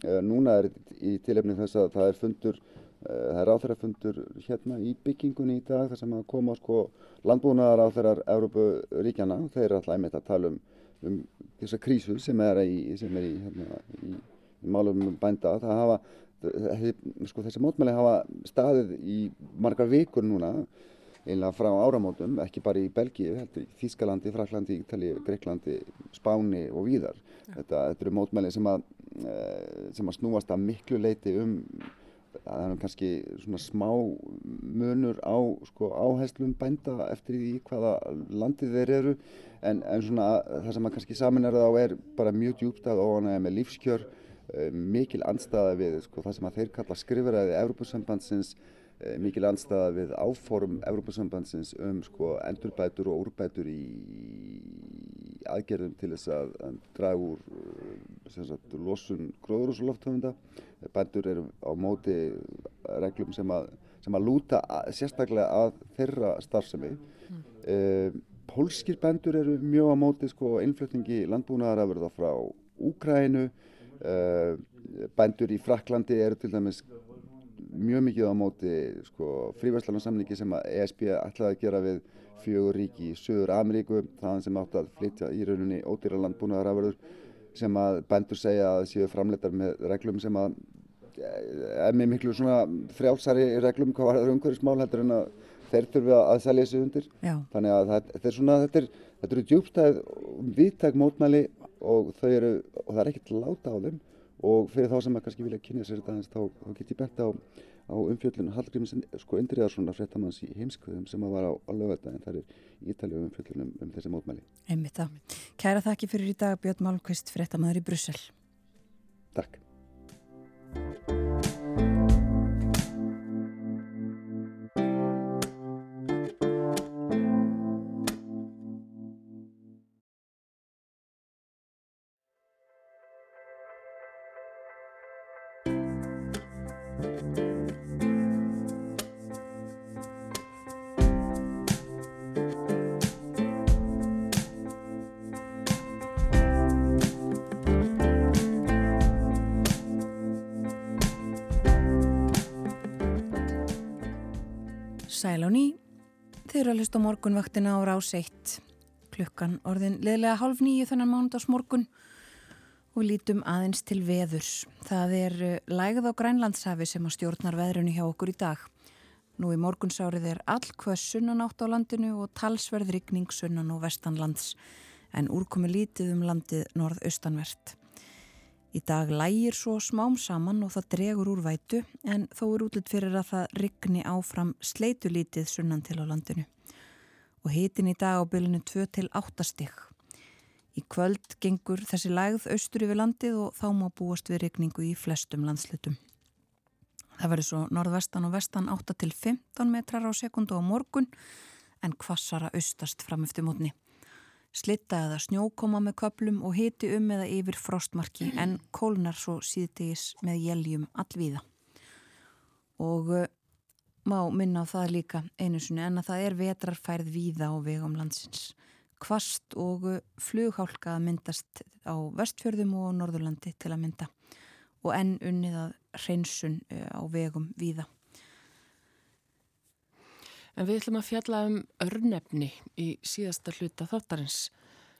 Uh, núna er í tilefni þess að það er fundur Eh, það er áþærafundur hérna í byggingunni í dag þar sem að koma sko landbúnaðar áþærar Európa-ríkjana. Þeir eru alltaf einmitt að tala um, um þessa krísu sem er í, sem er í, hérna, í, í málum bænda. Það hafa, sko þessi mótmæli hafa staðið í margar vikur núna einlega frá áramótum, ekki bara í Belgíu, heldur í Þískalandi, Fraklandi, Ítali, Greiklandi, Spáni og víðar. Þetta, þetta eru mótmæli sem að, eh, sem að snúast að miklu leiti um það er kannski svona smá munur á sko, áherslum bænda eftir því hvaða landið þeir eru. En, en svona það sem að kannski saminar þá er bara mjög djúpt að óanægja með lífskjör uh, mikil andstaða við sko, það sem að þeir kalla skrifraði Európusambandsins uh, mikil andstaða við áform Európusambandsins um sko, endurbætur og úrbætur í aðgerðum til þess að draga úr sagt, losun gróðurúsulofthöfunda bændur eru á móti reglum sem að, sem að lúta að, sérstaklega að þeirra starfsemi. Mm. uh, pólskir bændur eru mjög á móti sko, innflutningi landbúnaðarafurða frá Úkrænu uh, bændur í Fraklandi eru til dæmis mjög mikið á móti sko, fríværslanarsamningi sem að ESB ætlaði að gera við fjögur ríki í Söður Ameríku þaðan sem átt að flytja í rauninni ódýra landbúnaðarafurður sem að bændur segja að séu framleitar með reglum sem að eh, er með miklu svona frjálsari reglum hvað var það umhverfismál heldur en að þeir þurfi að selja sig undir Já. þannig að þetta er svona þetta, er, þetta eru djúbstæð viðtæk mótmæli og þau eru og það er ekkert láta á þeim og fyrir þá sem að kannski vilja kynja sér þetta þá, þá get ég bent á, á umfjöldun Hallgríms sko Indriðarssonar fréttamanns í heimskvöðum sem að var á, á lögvæta en það er ítalið umfjöldun um, þessi mótmæli. Einmitt það. Kæra þakki fyrir í dag Björn Málkvist fréttamaður í Brussel. Takk hlusta á morgunvaktina á rás 1. Klukkan orðin leðlega hálf nýju þennan mándags morgun og lítum aðeins til veðurs. Það er eh, lægð á Grænlandshafi sem að stjórnar veðrunni hjá okkur í dag. Nú í morgunsárið er all hvað sunnanátt á landinu og talsverð rigning sunnan og vestanlands en úrkomi lítið um landið norð-austanvert. Í dag lægir svo smám saman og það dregur úr vætu en þó er útlut fyrir að það rigni áfram sleitulítið sunnan til á landinu. Og hitin í dag á bylunu 2 til 8 stygg. Í kvöld gengur þessi lægð austur yfir landið og þá má búast við rigningu í flestum landslutum. Það verður svo norðvestan og vestan 8 til 15 metrar á sekundu á morgun en kvassara austast fram eftir mótni. Slitta eða snjókoma með köplum og hiti um eða yfir frostmarki en kólnar svo síðdegis með jæljum allvíða. Og uh, má minna á það líka einu sinni en að það er vetrarfærð víða á vegum landsins. Kvast og flughálka myndast á vestfjörðum og norðurlandi til að mynda og enn unnið að hreinsun uh, á vegum víða. En við ætlum að fjalla um örnefni í síðasta hluta þáttarins.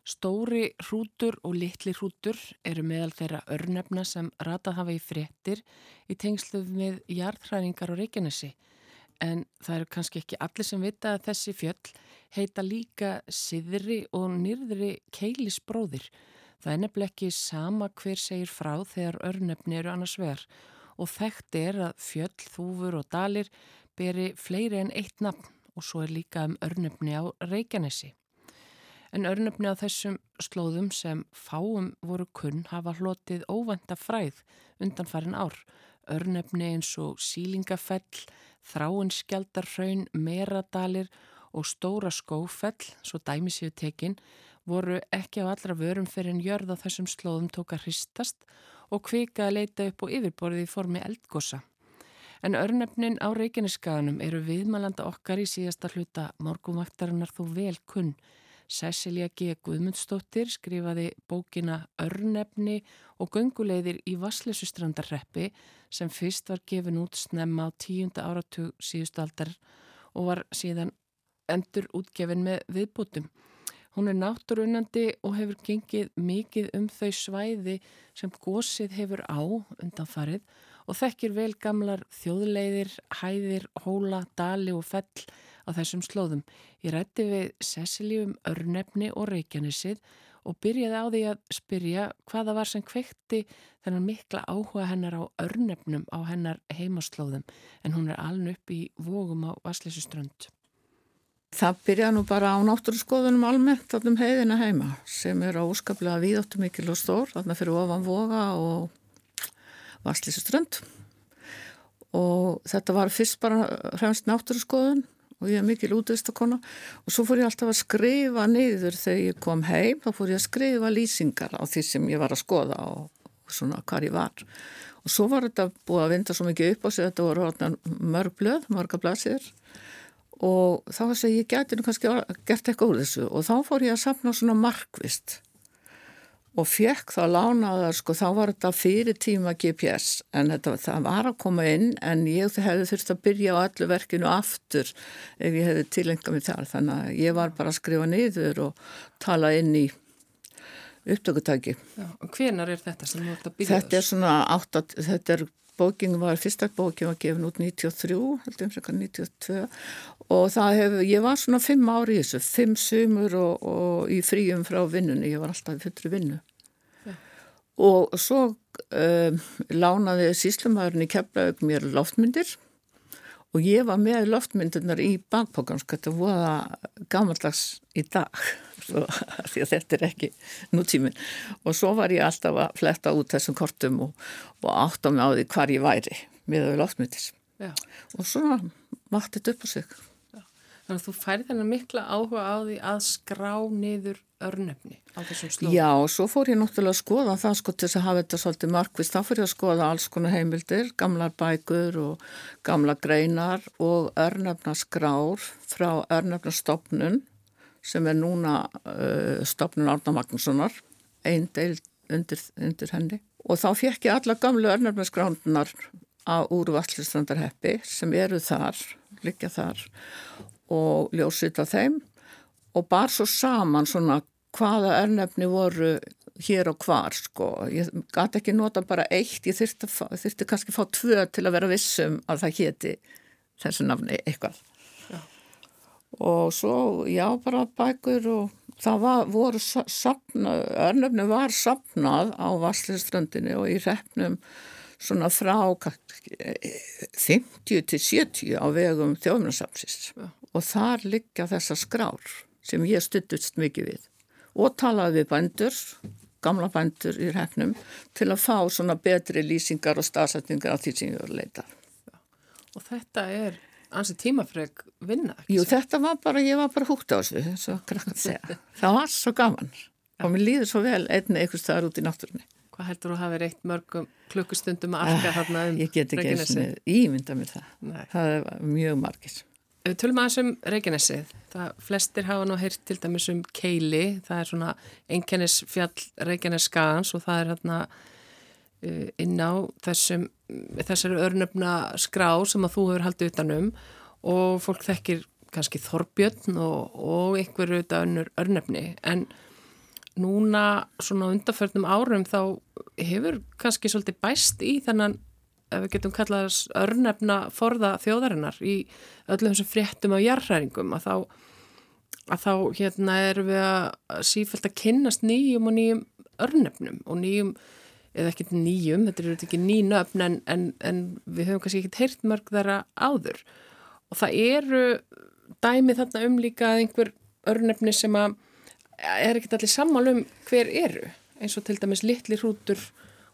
Stóri hrútur og litli hrútur eru meðal þeirra örnefna sem ratað hafa í fréttir í tengslu með jarðhræringar og reykjanesi. En það eru kannski ekki allir sem vita að þessi fjöll heita líka siðri og nýrðri keilisbróðir. Það er nefnileg ekki sama hver segir frá þegar örnefni eru annars vegar og þekkt er að fjöll, þúfur og dalir beri fleiri en eitt nafn og svo er líka um örnöfni á Reykjanesi. En örnöfni á þessum slóðum sem fáum voru kunn hafa hlotið óvænta fræð undan farin ár. Örnöfni eins og sílingafell, þráinskjaldarhraun, meradalir og stóra skófell, svo dæmi séu tekinn, voru ekki á allra vörum fyrir en jörð á þessum slóðum tók að hristast og kvika að leita upp og yfirborði í formi eldgosa. En örnefnin á Reykjaneskaganum eru viðmælanda okkar í síðasta hluta morgumvaktarinnar þó vel kunn. Cecilia G. Guðmundsdóttir skrifaði bókina Örnefni og gönguleiðir í Vasslesustrandarreppi sem fyrst var gefin út snemma á tíunda áratug síðust aldar og var síðan endur útgefin með viðbútum. Hún er náttúrunandi og hefur gengið mikið um þau svæði sem gósið hefur á undanfarið og þekkir vel gamlar þjóðleiðir, hæðir, hóla, dali og fell á þessum slóðum. Ég rætti við Cecilium Örnefni og Reykjanesið og byrjaði á því að spyrja hvaða var sem kveikti þennan mikla áhuga hennar á örnefnum á hennar heimaslóðum en hún er aln upp í vógum á Vassleysuströnd. Það byrjaði nú bara á náttúrskoðunum almennt allum heiðina heima sem er á úskaplega víðáttu mikil og stór þarna fyrir ofan voga og Vassleysuströnd og þetta var fyrst bara hremst náttúrskoðun og ég er mikil útvistakonna og svo fór ég alltaf að skrifa niður þegar ég kom heim, þá fór ég að skrifa lýsingar á því sem ég var að skoða og svona hvar ég var. Og svo var þetta búið að vinda svo mikið upp á sig. Þetta voru mörg blöð, marga blæsir og þá þess að ég geti nú kannski gert eitthvað úr þessu. Og þá fór ég að sapna svona markvist og fekk þá lánaðar sko þá var þetta fyrir tíma GPS en þetta, það var að koma inn en ég hefði þurft að byrja á allu verkinu aftur ef ég hefði tilengað mig þar þannig að ég var bara að skrifa niður og tala inn í upptökutæki. Hvenar er þetta sem þú ert að byrja þess? Þetta er svona átt að þetta er bóking var, fyrsta bóking var gefin út 93, heldur um sekar 92 og það hefur, ég var svona fimm ári í þessu, fimm sumur og, og í fríum frá vinnunni, ég var alltaf í fullri vinnu. Ja. og svo um, lánaði síslumæðurinn í keflaug mér loftmyndir og ég var með loftmyndirnar í bakpókans, þetta voða gammaldags í dag svo, því að þetta er ekki nútímin og svo var ég alltaf að fletta út þessum kortum og, og átt á mig á því hvar ég væri með loftmyndir Já. og svo þetta upp á sig. Þannig að þú færði þennan mikla áhuga á því að skrá niður örnöfni á þessum slóðum. Já, svo fór ég náttúrulega að skoða það sko til þess að hafa þetta svolítið markvist, þá fór ég að skoða alls konar heimildir, gamlar bækur og gamla greinar og örnöfnaskrár frá örnöfnastofnun sem er núna uh, stopnun Árna Magnússonar, einn deil undir, undir henni. Og þá fekk ég alla gamlu örnarmennskrándnar á úrvallistrandarheppi sem eru þar, liggja þar og ljósið á þeim og bar svo saman svona hvaða örnefni voru hér og hvar sko. Ég gæti ekki nota bara eitt, ég þurfti, þurfti kannski fá tvö til að vera vissum að það héti þessu nafni eitthvað. Og svo já bara bækur og það var, voru sapnað, örnöfnum var sapnað á Vassliströndinni og í repnum svona frá 50 til 70 á vegum þjóðmjörnsapsins og þar liggja þessa skrár sem ég stuttust mikið við og talaði við bændur, gamla bændur í repnum til að fá svona betri lýsingar og staðsetningar af því sem ég voru að leita. Og þetta er ansið tímafreg vinna. Jú, þetta var bara, ég var bara húgt á þessu, og krakkan segja. Það var svo gaman ja. og mér líður svo vel einni eitthvað staðar út í náttúrunni. Hvað heldur þú að hafa reitt mörgum klukkustundum að arka þarna um? Ég get ekki eins og ímynda mér það. Nei. Það er mjög margir. Tölum aðeins um Reykjanesið. Það flestir hafa nú heyrt til dæmis um Keili. Það er svona einkennisfjall Reykjanes skagans og það er hérna uh, inn á þessum þessari örnöfna skrá sem að þú hefur haldið utanum og fólk þekkir kannski Þorbjörn og, og einhverju önnur örnöfni en núna svona undarförnum árum þá hefur kannski svolítið bæst í þennan ef við getum kallað þess örnefna forða þjóðarinnar í öllum þessum fréttum af jarðræringum að þá, að þá hérna erum við að sífælt að kynnast nýjum og nýjum örnefnum og nýjum eða ekkert nýjum, þetta eru ekki ný nöfn en, en, en við höfum kannski ekkert heyrt mörg þeirra áður. Og það eru dæmi þarna um líka einhver örnefni sem að er ekkert allir sammál um hver eru eins og til dæmis litli hrútur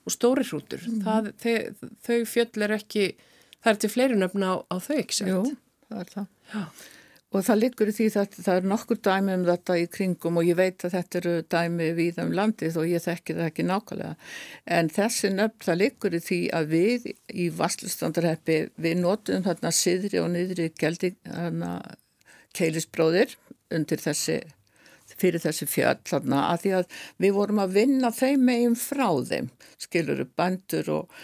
og stóri hrútur mm. það, þau, þau fjöll er ekki það er til fleiri nöfna á, á þau, ekki sett? Jú, það er það Já Og það liggur í því að það er nokkur dæmi um þetta í kringum og ég veit að þetta eru dæmi við um landið og ég þekki það ekki nákvæmlega. En þessi nöfn það liggur í því að við í Vastlustandarheppi við notum þarna siðri og niðri þarna keilisbróðir undir þessi, fyrir þessi fjöld þarna að því að við vorum að vinna þeim meginn frá þeim, skiluru bandur og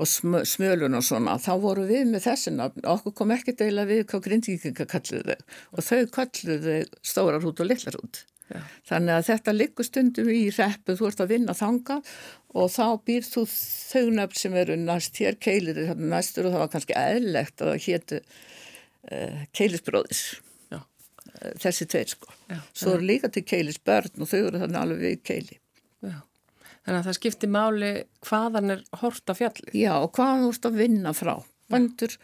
og smölun og svona, þá voru við með þessi nafn, okkur kom ekki deila við hvað grindvíkinga kalluðu og þau kalluðu stórar hút og litlar hút. Já. Þannig að þetta liggur stundum í reppu, þú ert að vinna þanga og þá býr þú þau nöfn sem eru næst hér keilir næstur og það var kannski eðlegt að það héttu uh, keilisbróðis. Þessi tveir sko. Já, Svo eru líka til keilis börn og þau eru þannig alveg við keili. Já, þannig að það skiptir máli hvaðan er horta fjalli. Já, og hvaðan þú ert að vinna frá. Bandur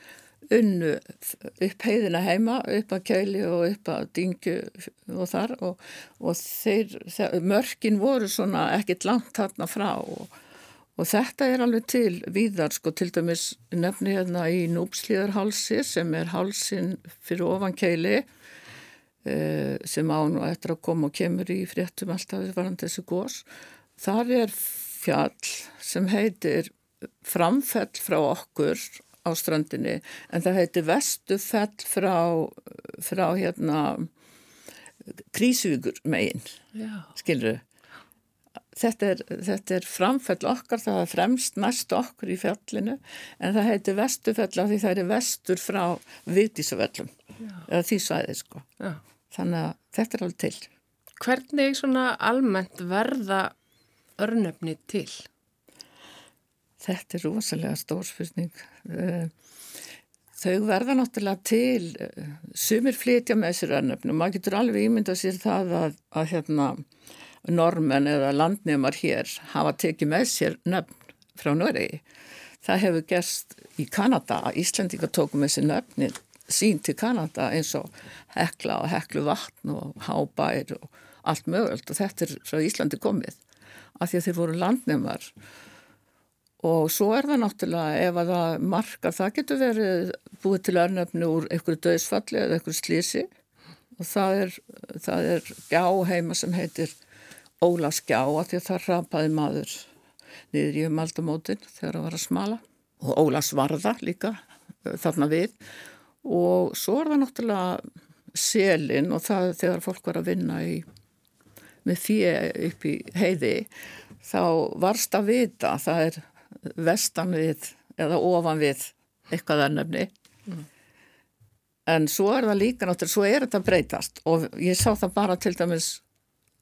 unnu upp heiðina heima, upp að keili og upp að dingju og þar og, og þeir, þeir, mörkin voru svona ekkit langt þarna frá og Og þetta er alveg til víðar, sko, til dæmis nefni hérna í núpslíðarhalsi sem er halsin fyrir ofan keili sem án og eftir að koma og kemur í fréttum alltaf varðan þessu gós. Þar er fjall sem heitir framfell frá okkur á strandinni en það heitir vestufell frá, frá hérna krísugur megin, skilruðu þetta er, þetta er framfell okkar, það er fremst næst okkur í fjallinu en það heitir vestufell af því það er vestur frá viðdísavellum eða því svæði sko. Já. Þannig að þetta er alveg til. Hvernig svona almennt verða örnöfni til? Þetta er rosalega stór spurning. Eh, þau verða náttúrulega til, eh, sumir flytja með sér örnöfnum, maður getur alveg ímyndað sér það að, að hérna normen eða landnemar hér hafa tekið með sér nöfn frá Noregi. Það hefur gerst í Kanada. Að Íslandika tóku með sér nöfnin sín til Kanada eins og hekla og heklu vatn og hábær og allt mögult og þetta er frá Íslandi komið af því að þeir voru landnemar. Og svo er það náttúrulega ef að það markar, það getur verið búið til örnöfni úr einhverju döðsfalli eða einhverju slísi og það er, það er gjá heima sem heitir Ólaskjá að því að það rapaði maður niður í umaldamótin þegar það var að smala. Og Ólasvarða líka eh, þarna við. Og svo er það náttúrulega selin og það þegar fólk var að vinna í, með því upp í heiði þá varst að vita það er vestan við eða ofan við eitthvað ennöfni mm. en svo er það líka náttúrulega, svo er þetta breytast. Og ég sá það bara til dæmis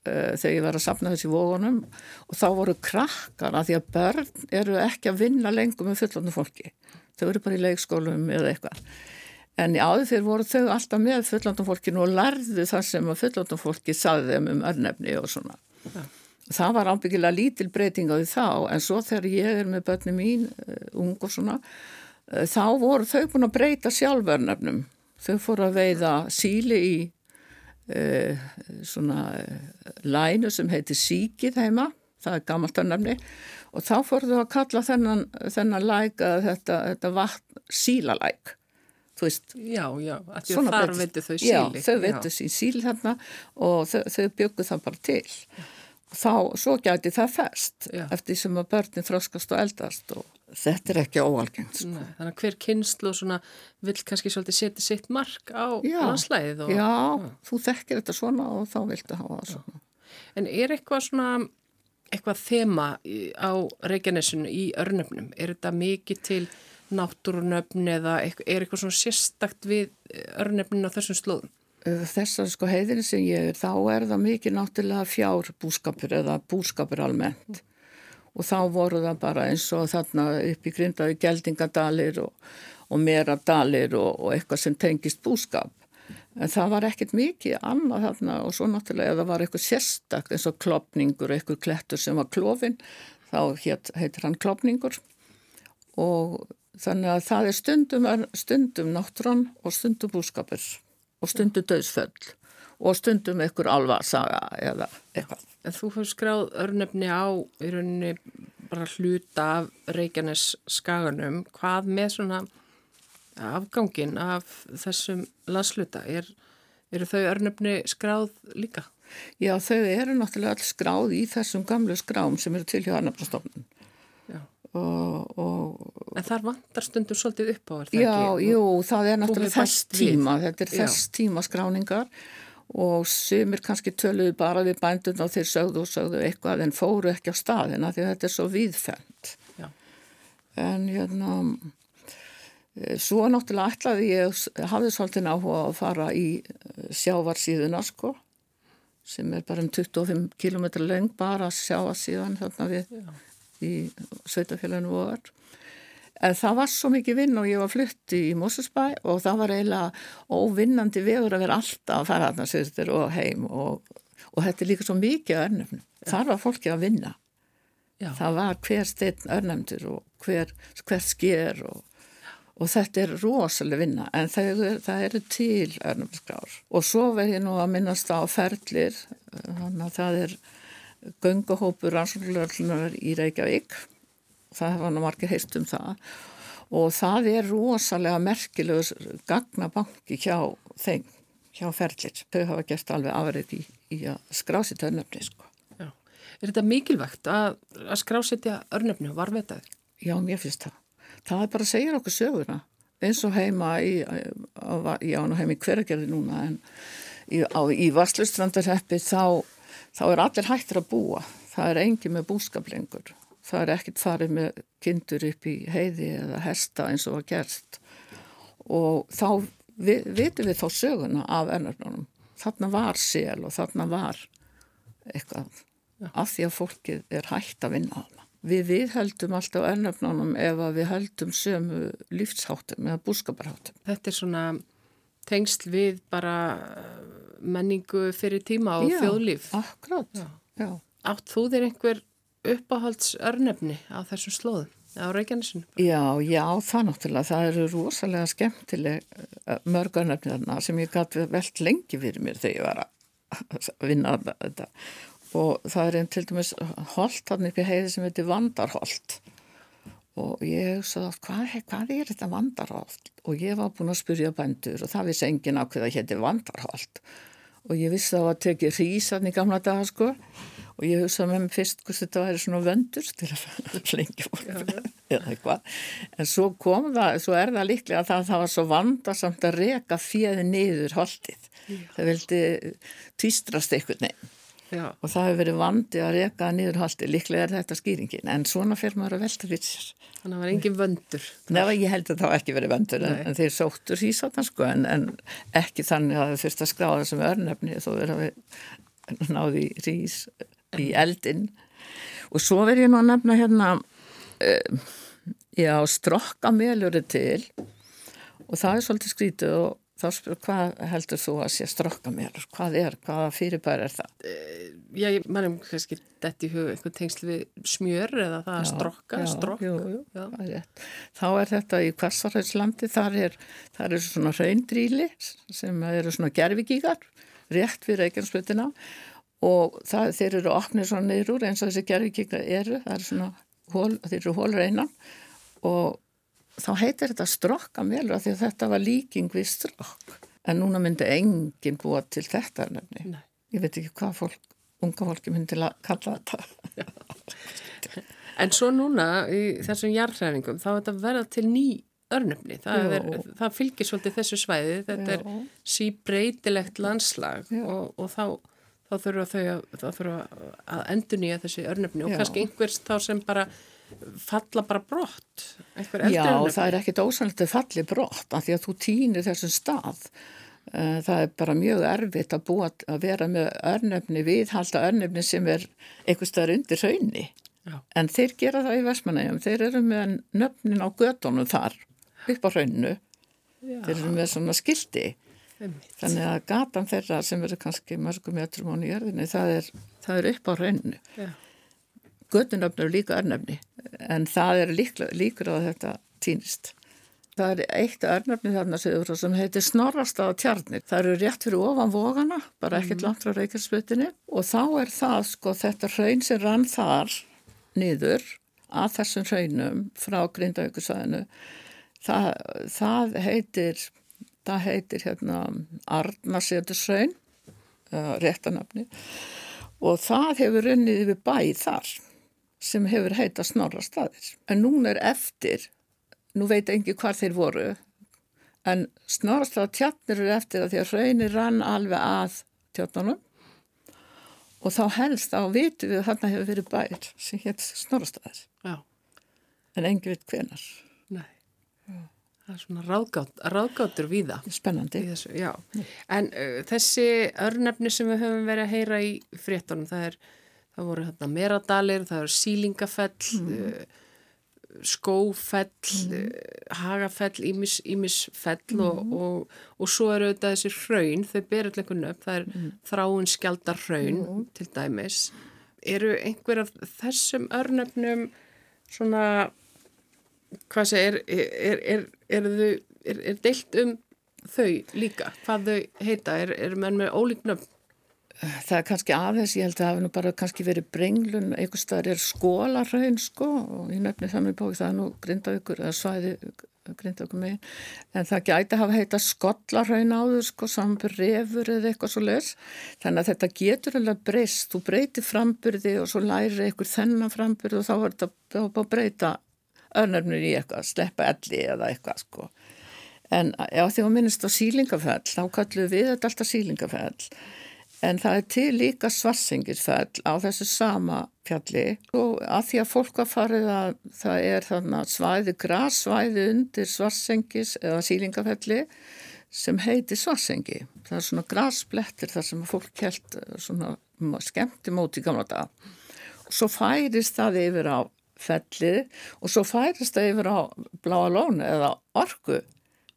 þegar ég var að sapna þessi vógunum og þá voru krakkar að því að börn eru ekki að vinna lengur með fullondu fólki. Þau eru bara í leikskólum eða eitthvað. En í áður fyrir voru þau alltaf með fullondum fólkinu og lærðu það sem að fullondum fólki saði þeim um örnefni og svona. Ja. Það var ábyggilega lítil breyting á því þá en svo þegar ég er með börnum mín, uh, ung og svona, uh, þá voru þau búin að breyta sjálförnefnum. Þau fóru að veiða síli í uh, svona uh, lænu sem heitir Síkið heima, það er gammalt að nefni og þá fórðu að kalla þennan, þennan læk að þetta, þetta vatn sílalæk. Já, já, að því að þar veitu þau síli. Já, þau veitu sín síli þarna og þau, þau byggu það bara til. Og þá, svo gæti það fest já. eftir sem að börnin þróskast og eldast og þetta er ekki óalgengt sko. Þannig að hver kynslu vil kannski setja sitt mark á landslæðið og, Já, já. þú þekkir þetta svona og þá viltu hafa það svona En er eitthvað svona eitthvað þema á Reykjanesinu í örnöfnum? Er þetta mikið til náttúrunöfn eða er eitthvað svona sérstakt við örnöfninu á þessum slóðum? Þessar sko heiðin sem ég er, þá er það mikið náttúrulega fjár búskapur eða búskapur almennt og þá voru það bara eins og þarna upp í grindaði geldingadalir og, og meradalir og, og eitthvað sem tengist búskap. En það var ekkert mikið annað þarna og svo náttúrulega ef það var eitthvað sérstakt eins og klopningur, eitthvað klettur sem var klófin, þá heit, heitir hann klopningur og þannig að það er stundum, stundum náttúrann og stundum búskapur og stundum döðsföll og stundum einhver alvarsaga eða eitthvað. Þú fyrir skráð örnefni á í rauninni bara hluta af Reykjanes skaganum. Hvað með svona afgangin af þessum landsluta? Er, eru þau örnefni skráð líka? Já, þau eru náttúrulega all skráð í þessum gamlu skrám sem eru til hjá Arnafnastofnun. Og, og, en þar vantar stundur svolítið upp á er það já, ekki? Já, jú, það er náttúrulega þess tíma, þetta er þess tíma skráningar og sumir kannski töluðu bara við bændun og þeir sögðu og sögðu eitthvað en fóru ekki á staðina því þetta er svo viðfend Já. en hérna eh, svo náttúrulega ætlaði ég hafði svolítið áhuga að fara í eh, sjávarsíðuna sko sem er bara um 25 km leng bara sjávarsíðan þarna við Já. í Sveitafélaginu voru það var svo mikið vinn og ég var flutti í Mosesbæ og það var eiginlega óvinnandi vegur að vera alltaf að fara þarna sýrtir og heim og, og þetta er líka svo mikið örnöfnum. Þar var fólki að vinna. Já. Það var hver stein örnöfndur og hver, hver sker og, og þetta er rosalega vinna en það, það eru til örnöfnskrár. Og svo verð ég nú að minnast á ferlir, þannig að það er göngahópur rannsóknarlöflunar í Reykjavík það hefa nú margir heist um það og það er rosalega merkilegur gagnabanki hjá þeim, hjá ferlir. Þau hafa gert alveg afrið í, í að skrásita örnöfni sko. Er þetta mikilvægt að, að skrásitja örnöfni og varvetaði? Já, mér finnst það. Það er bara að segja okkur söguna eins og heima í, já, nú heim í hverjargerði núna en í, í Vastlustrandarheppi þá, þá er allir hættir að búa. Það er engi með búskaplengur það er ekkert farið með kindur upp í heiði eða hesta eins og að gerst og þá við, vitum við þá söguna af ennarnunum þarna var sel og þarna var eitthvað af því að fólkið er hægt að vinna þarna. Við viðheldum alltaf ennarnunum ef við heldum sömu lífsháttum eða búskaparháttum. Þetta er svona tengsl við bara menningu fyrir tíma og Já, þjóðlíf. Akkurát Átt þú þér einhver uppáhalds örnefni á þessum slóðum á Reykjanesinu? Já, já, það náttúrulega, það eru rosalega skemmtileg mörg örnefni þarna sem ég gæti velt lengi fyrir mér þegar ég var að vinna þetta. Og það er einn til dæmis holt hann í heiði sem heitir Vandarholt. Og ég hugsaði oft hvað, hvað er þetta Vandarholt? Og ég var búin að spyrja bændur og það vissi engin á hvað það hétti Vandarholt. Og ég vissi það að teki hrísan í gamla daga sko og ég hugsaði með mig fyrst hvort þetta væri svona vöndur til að flengja fólk eða eitthvað. En svo kom það, svo er það líklega að það, það var svo vandarsamt að reka fjöði niður holdið. Það vildi týstrast eitthvað nefn Já. og það hefur verið vandi að reka niður holdið, líklega er þetta skýringin. En svona fyrir maður að velta fyrir sér. Þannig að það var engin vöndur. Nei, ég held að það var ekki verið vöndur en, en þeir sóttur í svona sko en, en ekki þannig að það fyrst að skráða í eldin og svo verð ég nú að nefna hérna uh, já, strokkameljur er til. Og það er svolítið skrítið og þá spyr hvað heldur þú að sé strokkameljur hvað er, hvaða fyrirbæri er það? Uh, já, ég mannum kannski þetta í hug einhvern tengsl við smjör eða það að strokka, já, strokk. jú, jú, er þá er þetta í Kvassarhætslandi þar er, þar er svona raundrýli sem eru svona gerfigíkar rétt við Reykjanesbötina og það, þeir eru opnið svona niður úr eins og þessi gerðvíkika eru, það eru svona hól, þeir eru hólur einan og þá heitir þetta strokkamelur því að þetta var líking við strokk en núna myndi enginn búa til þetta nefni. Nei. Ég veit ekki hvað fólk, unga fólki myndi kalla þetta. en svo núna í þessum jarðræfingum þá er þetta verða til ný örnöfni, það, er, það fylgir svolítið þessu svæði, þetta Jó. er síbreytilegt landslag og, og þá þá þurfa þau að, þurfa að endur nýja þessi örnöfni og Já. kannski einhvers þá sem bara falla bara brott Já, það er ekkit ósannlegt að falli brott af því að þú týnir þessum stað. Eh, það er bara mjög erfitt að búa að vera með örnöfni viðhalda örnöfni sem er einhvers staðar undir hraunni en þeir gera það í Vestmanægjum þeir eru með nöfnin á gödunum þar upp á hraunnu þeir eru með svona skildi Þannig að gatan þeirra sem eru kannski mörgum metrum á nýjörðinni, það er, það er upp á rauninu. Ja. Göttunöfnur líka örnöfni, en það er líkla, líkur á þetta týnist. Það er eitt örnöfni þarna sem heitir Snorrastaða tjarnir. Það eru rétt fyrir ofan vógana, bara ekkert mm. langt frá reykjarsputinni og þá er það sko þetta raun sem rann þar niður að þessum raunum frá Grindavíkursvæðinu. Það, það heitir það heitir hérna Arnarsetursraun réttanafni og það hefur runnið við bæð þar sem hefur heita snorra staðir. En núna er eftir nú veit engi hvað þeir voru en snorra staða tjarnir eru eftir að því að raunir rann alveg að tjarnunum. Og þá helst á vitu við að þarna hefur verið bæð sem hétt snorra staðir. En engi veit hvenar Nei. Já Það er svona ráðgát, ráðgátur við það. Spennandi. Þessu, en uh, þessi örnefni sem við höfum verið að heyra í fréttunum, það, er, það voru hérna, meradalir, það eru sílingafell, mm. uh, skófell, mm. hagafell, ímis, ímisfell mm. og, og, og svo eru þetta þessi hraun, þau berur allir upp, það er mm. þráin skjaldar hraun til dæmis. Eru einhver af þessum örnöfnum svona, hvað sé, er, er, er, er deilt um þau líka, hvað þau heita, er menn með ólíknöfn? það er kannski aðeins, ég held að það hefur nú bara kannski verið brenglun, einhvers staðar er skólarhaun sko og ég nefni það með bóki það er nú grindavíkur eða svæði grindavíkur megin, en það gæti að hafa heita skollarhaun áður sko samanbyrð refur eða eitthvað svo les þannig að þetta getur alveg breyst. Þú breytir frambyrði og svo læri einhver þennan frambyrði og þá er þetta að breyta örnarnir í eitthvað sleppa elli eða eitthvað sko en já því að minnist á sílingafell þá kallum við þetta alltaf sílingafell En það er til líka svarsengisfell á þessu sama fjalli og að því að fólk var farið að það er þannig að svæði græsvæði undir svarsengis eða sílingafelli sem heiti svarsengi. Það er svona græsblettir þar sem fólk kelt svona skemmti móti gamla dag. Svo færist það yfir á fellið og svo færist það yfir á bláa lónu eða orgu.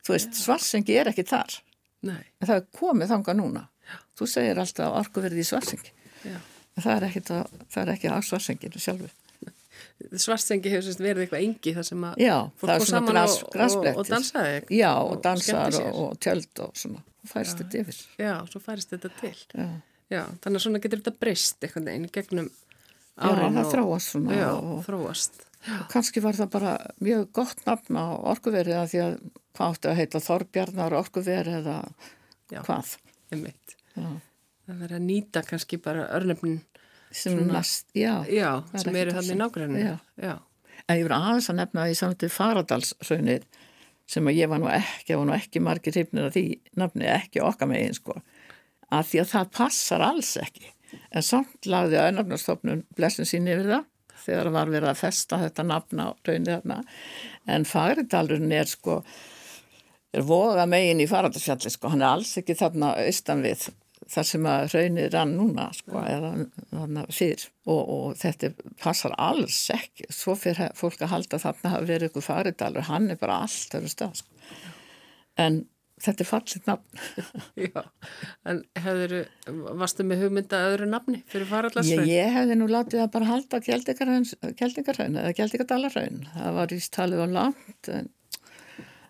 Þú veist, svarsengi er ekki þar. Nei. En það er komið þanga núna. Þú segir alltaf orkuverði í svarsengi. Það er ekki, það, það er ekki að svarsenginu sjálfu. Svarsengi hefur verið eitthvað engi þar sem að Já, fólk kom saman gras, og, og, og dansaði. Já, og, og dansar og tjöld og svona. Og færist þetta yfir. Já, svo færist þetta til. Já. Þannig að svona getur þetta breyst eitthvað einu gegnum árin. Já, það þróast svona. Já, þróast. Og kannski var það bara mjög gott nafn á orkuverið að því að hvað áttu að heita Þorbjarnar orkuverið eða Já, hvað. Einmitt. Já. Það verður að nýta kannski bara örnöfnin sem, næst, já, já, sem eru þannig nákvæmlega. Já. já. En ég verður aðeins að nefna að ég samtið Faradalsraunir sem að ég var nú ekki, ég var nú ekki margir hryfnir að því nafni ekki okkar megin sko, að því að það passar alls ekki. En samt lagði að önnafnarstofnun blessin sín yfir það þegar það var verið að festa þetta nafna á raunir þarna. En Faradalurinn er sko er voga megin í Faradalsfjalli sko, hann er alls ekki þarna austan við þar sem að raunir rann núna sko, eða þarna fyrr og, og þetta passar alls ekki svo fyrir fólk að halda þarna að vera ykkur faridalur, hann er bara allt öru stað sko. en þetta er fallið nafn Já, en hefur varstu með hugmynda öðru nafni fyrir faradarsraun? Ég, ég hefði nú látið að bara halda Kjeldingarraun eða Kjeldingardalarraun það var í talið á langt en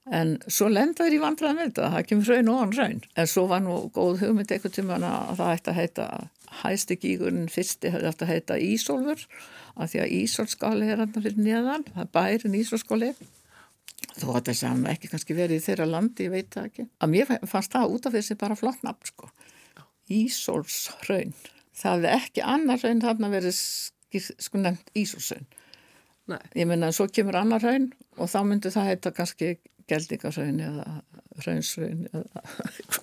En svo lendaður í vandraðan þetta, það kemur hraun og hraun. En svo var nú góð hugmynd eitthvað tíma að það ætti að heita, hæsti gígurinn fyrsti hefði ætti að heita Ísólfur, af því að Ísólskóli er hann fyrir neðan, það er bærin Ísólskóli. Ætti að segja hann ekki kannski verið í þeirra landi, ég veit það ekki. Að mér fannst það út af þessi bara flott nafn, sko. Ísóls hraun. Það er ekki annar hraun þarna verið sko nefnt Ísólsraun. Ég menna, svo kemur annar hraun og þá myndur það heita kannski geldingarsraun eða raunsraun eða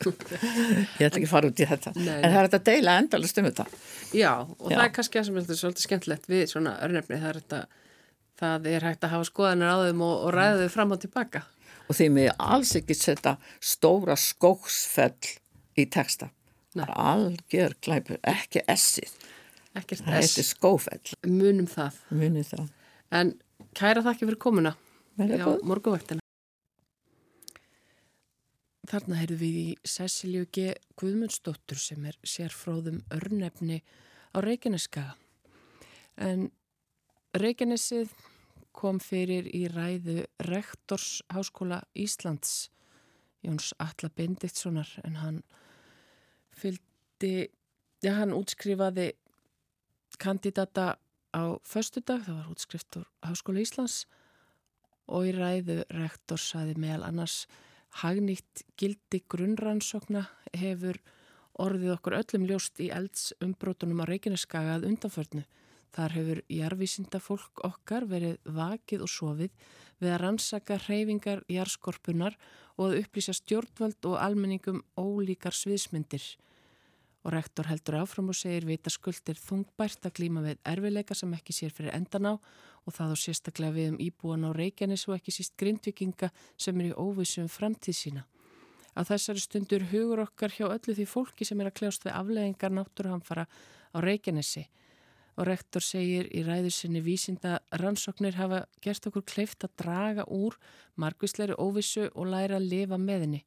ég ætla ekki að fara út í þetta Nei. en það er þetta deila endalust um þetta Já, og Já. það er kannski að sem er svolítið skemmtilegt við svona örnefni það er, þetta, það er hægt að hafa skoðanir á þeim og, og ræða þau fram og tilbaka. Og því með alls ekki setja stóra skóksfell í texta. Er algjör glæpur, ekki essið. Ekkert það heitir skófell. Munum það. Munum það. En kæra þakki fyrir komuna. Já, morgunvaktina. Þarna heyrðu við í Cecilju G. Guðmundsdóttur sem er sérfróðum örnefni á Reykjaneskaga. En Reykjanesið kom fyrir í ræðu Rektors Háskóla Íslands Jóns Alla Bendiktssonar en hann fylgdi, já hann útskrifaði kandidata á förstu dag, það var útskrift á Háskóla Íslands og í ræðu Rektors saði meðal annars Hagnýtt gildi grunnrannsókna hefur orðið okkur öllum ljóst í eldsumbrótunum á Reykjaneskaga að undanförnu. Þar hefur jarvísinda fólk okkar verið vakið og sofið við að rannsaka hreyfingar jarskorpunar og að upplýsa stjórnvöld og almenningum ólíkar sviðsmyndir og rektor heldur áfram og segir vita skuldir þungbært að glíma við erfileika sem ekki sér fyrir endan á og það á sérstaklega við um íbúan á Reykjanes og ekki síst grindvikinga sem er í óvissum framtíð sína. Á þessari stundur hugur okkar hjá öllu því fólki sem er að kljást við afleggingar náttúruhamfara á Reykjanesi og rektor segir í ræðu sinni vísinda rannsóknir hafa gert okkur kleift að draga úr margvísleiri óvissu og læra að lifa með henni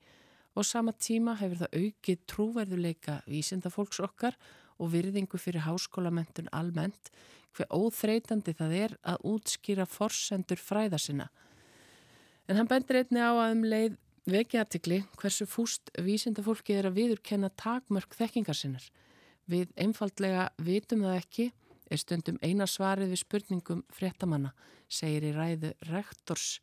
og sama tíma hefur það aukið trúverðuleika vísinda fólks okkar og virðingu fyrir háskólamentun almennt hver óþreytandi það er að útskýra forsendur fræða sinna. En hann bendur einni á að um leið vekja aðtikli hversu fúst vísinda fólki er að viðurkenna takmörk þekkingar sinnar. Við einfaldlega vitum það ekki er stundum eina svarið við spurningum fréttamanna, segir í ræðu rektors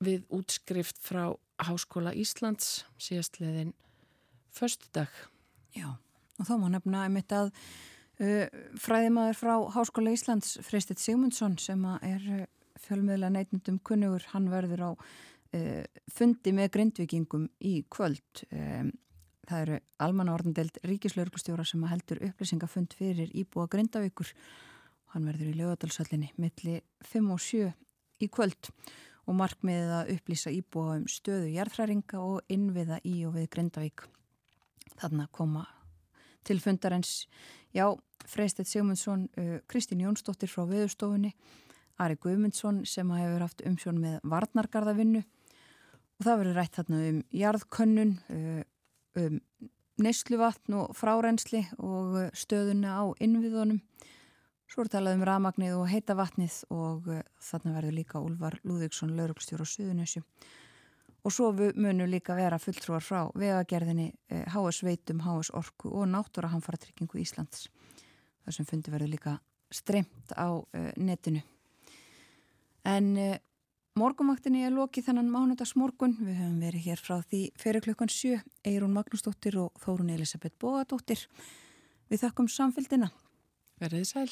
við útskrift frá Háskóla Íslands síðastleðin förstu dag. Já, og þá má nefna einmitt að uh, fræðimaður frá Háskóla Íslands, Freystit Sigmundsson sem er uh, fjölmiðla neitnundum kunnugur, hann verður á uh, fundi með grindvikingum í kvöld. Um, það eru almanna orðandelt ríkislauglustjóra sem heldur upplýsingafund fyrir íbúa grindavíkur. Hann verður í lögadalsöllinni milli 5 og 7 í kvöld og markmiðið að upplýsa íbúa um stöðu jærþræringa og innviða í og við Grindavík. Þarna koma til fundarins, já, Freistett Sigmundsson, Kristín Jónsdóttir frá Veðurstofunni, Ari Guðmundsson sem hefur haft umsjón með varnargarðavinnu og það verður rætt þarna um jarðkönnun, um neysluvatn og frárensli og stöðuna á innviðunum Svo er talað um ramagnið og heita vatnið og uh, þarna verður líka Úlvar Lúðvíksson, lauruglstjóru á Suðunössu. Og svo munu líka vera fulltrúar frá vegagerðinni uh, HS Veitum, HS Orku og Náttúra Hamfaratryggingu Íslands. Það sem fundi verður líka streymt á uh, netinu. En morgumvaktinni er lokið þennan mánudags morgun. Við höfum verið hér frá því fyrir klukkan 7. Eirún Magnúsdóttir og Þórun Elisabeth Bóadóttir. Við þakkum samfélgina. Verðið sæl.